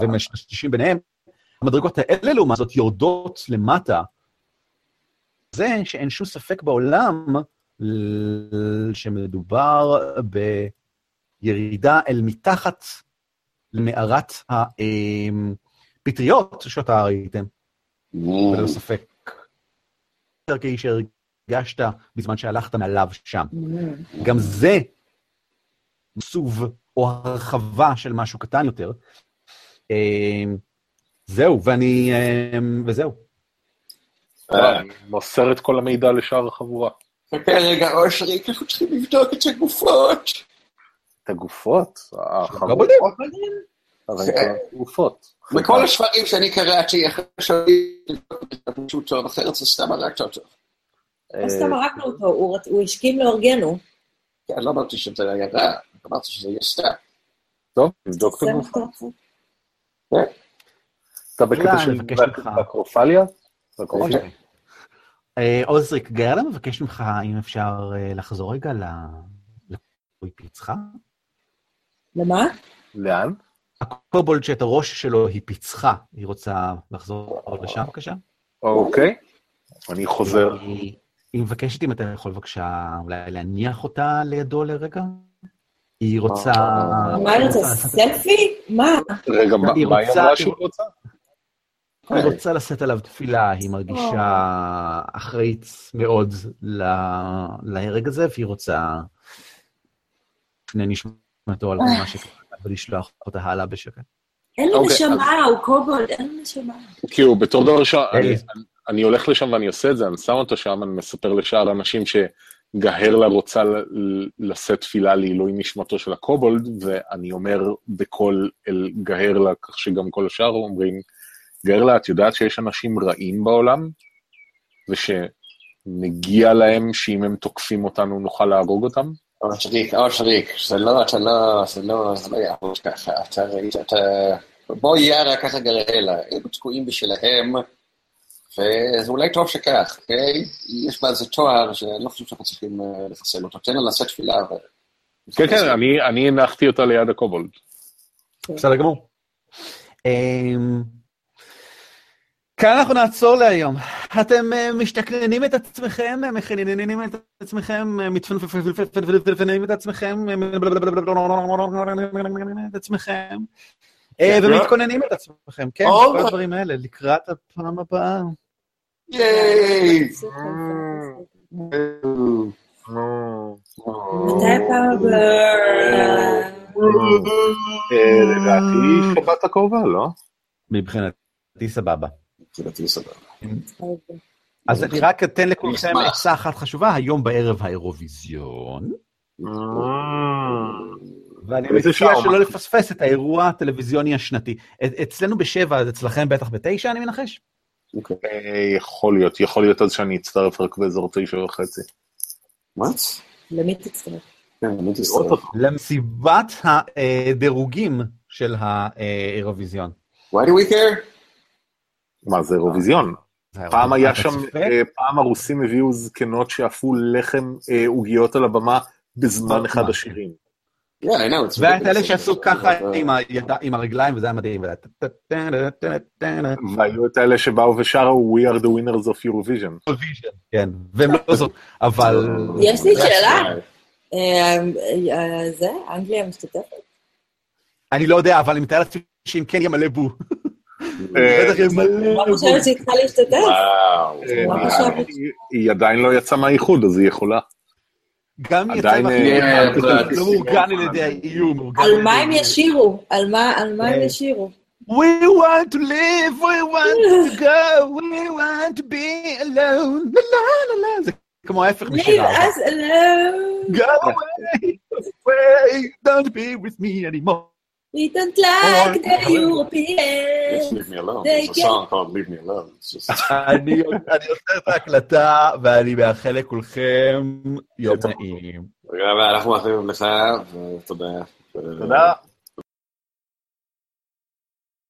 ומשתשים ביניהם. המדרגות האלה, לעומת זאת, יורדות למטה. זה שאין שום ספק בעולם שמדובר בירידה אל מתחת למערת הפטריות שאותה ראיתם. וללא ספק. דרכי שהרגשת בזמן שהלכת מעליו שם. גם זה סוב או הרחבה של משהו קטן יותר. אה, זהו, ואני... אה, וזהו. אני מוסר את כל המידע לשאר החבורה. חכה רגע, אושרי, אנחנו צריכים לבדוק את הגופות. את הגופות? אבל את הגופות. בכל הספרים שאני קראתי, שאני משהו טוב, אחרת זה סתם הרגת אותו. לא סתם הרגנו אותו, הוא הסכים להורגנו. כן, לא אמרתי שזה היה רע, אמרתי שזה יהיה סתם. טוב, נבדוק את. שאתה רוצה. אתה בקטע של? אקרופליה? אוקיי. אה, עוזריק, גרלה מבקש ממך, אם אפשר אה, לחזור רגע ל- לקרוי פיצחה. למה? לאן? הקובולד שאת הראש שלו היא פיצחה, היא רוצה לחזור לשם בבקשה? אוקיי. אני חוזר. היא היא מבקשת אם אתה יכול בבקשה אולי להניח אותה לידו לרגע? היא רוצה... מה היא רוצה? סלפי? מה? רגע, מה היא אמרה שהיא רוצה? היא רוצה לשאת עליו תפילה, היא מרגישה אחראית מאוד להרג הזה, והיא רוצה לפני נשמתו על מה שקרה, ולשלוח אותה הלאה בשקט. אין לו אוקיי, נשמה, הוא קובולד, אין לו נשמה. כאילו, בתור דבר ראשון, אני- הולך לשם ואני עושה את זה, אני שם אותו שם, אני מספר לשאר האנשים שגהרלה רוצה לשאת תפילה לעילוי נשמתו של הקובולד, ואני אומר בקול אל גהרלה, כך שגם כל השאר אומרים, גהרלה, את יודעת שיש אנשים רעים בעולם, ושמגיע להם שאם הם תוקפים אותנו נוכל להרוג אותם? אושריק, אושריק, זה לא, אתה לא, זה לא, זה לא יעבוד ככה. אתה ראית, אתה... בוא יארה ככה גרלה, הם תקועים בשלהם, וזה אולי טוב שכך, אוקיי? יש בה איזה תואר שאני לא חושב שאנחנו צריכים אה, לחסל אותו. תן לה לשאת תפילה ו... כן, כן, אני- אני הנחתי אותה ליד הקובולד. בסדר גמור. כאן אנחנו נעצור להיום. אתם אה, משתכננים את עצמכם, אה, מכננים את עצמכם, מתפנפנים את עצמכם, את עצמכם, ומתכוננים את עצמכם, כן, כל הדברים האלה, לקראת הפעם הבאה. ייי! מתי הפעם הבאה? אה, לדעתי שבת הקרובה, לא? מבחינתי סבבה. מבחינתי סבבה. אז אני רק אתן לכולכם. עצה אחת חשובה, היום בערב האירוויזיון. ואני באיזה מציע שלא לפספס את האירוע הטלוויזיוני השנתי. אצלנו בשבע, אז אצלכם בטח בתשע, אני מנחש? אוקיי. אה, יכול להיות, יכול להיות אז שאני אצטרף רק באזור תשע וחצי. מה? למי תצטרף? כן. למסיבת הדירוגים של האירוויזיון. Why do we care? מה זה אירוויזיון? פעם היה שם? אה, פעם הרוסים הביאו זקנות שאפו לחם אה, עוגיות על הבמה בזמן אחד השירים. Yeah, I know. it's והיה את אלה. שעשו ככה אבל, עם הרגליים, וזה היה מדהים. והיו את האלה שבאו ושרו We are the winners of Eurovision. כן, והם לא זאת, אבל... יש לי שאלה. אה, אה, זה, אנגליה משתתפת? אני לא יודע, אבל אני מתאר לעצמי שאם כן יהיה מלא בו. בטח יהיה מלא... לא חושבת שהיא צריכה להשתתף. וואו. אה. חשבת? היא- עדיין לא יצאה מהאיחוד, אז היא יכולה. גם יצא עדיין, אה, מהחיים, אה, לא מאורגן על ידי האיום. על מה הם. ישירו? על מה הם אה, ישירו? We want to live, we want to go, we want to be alone, la la la la, זה כמו ההפך Leave משיר אהבה. us alone. Go away, away, don't be with me anymore. We don't like the יש לי can't. [LAUGHS] אני עושה את ההקלטה, ואני מאחל לכולכם יום נעים. אנחנו מאחלים לך, ותודה. תודה.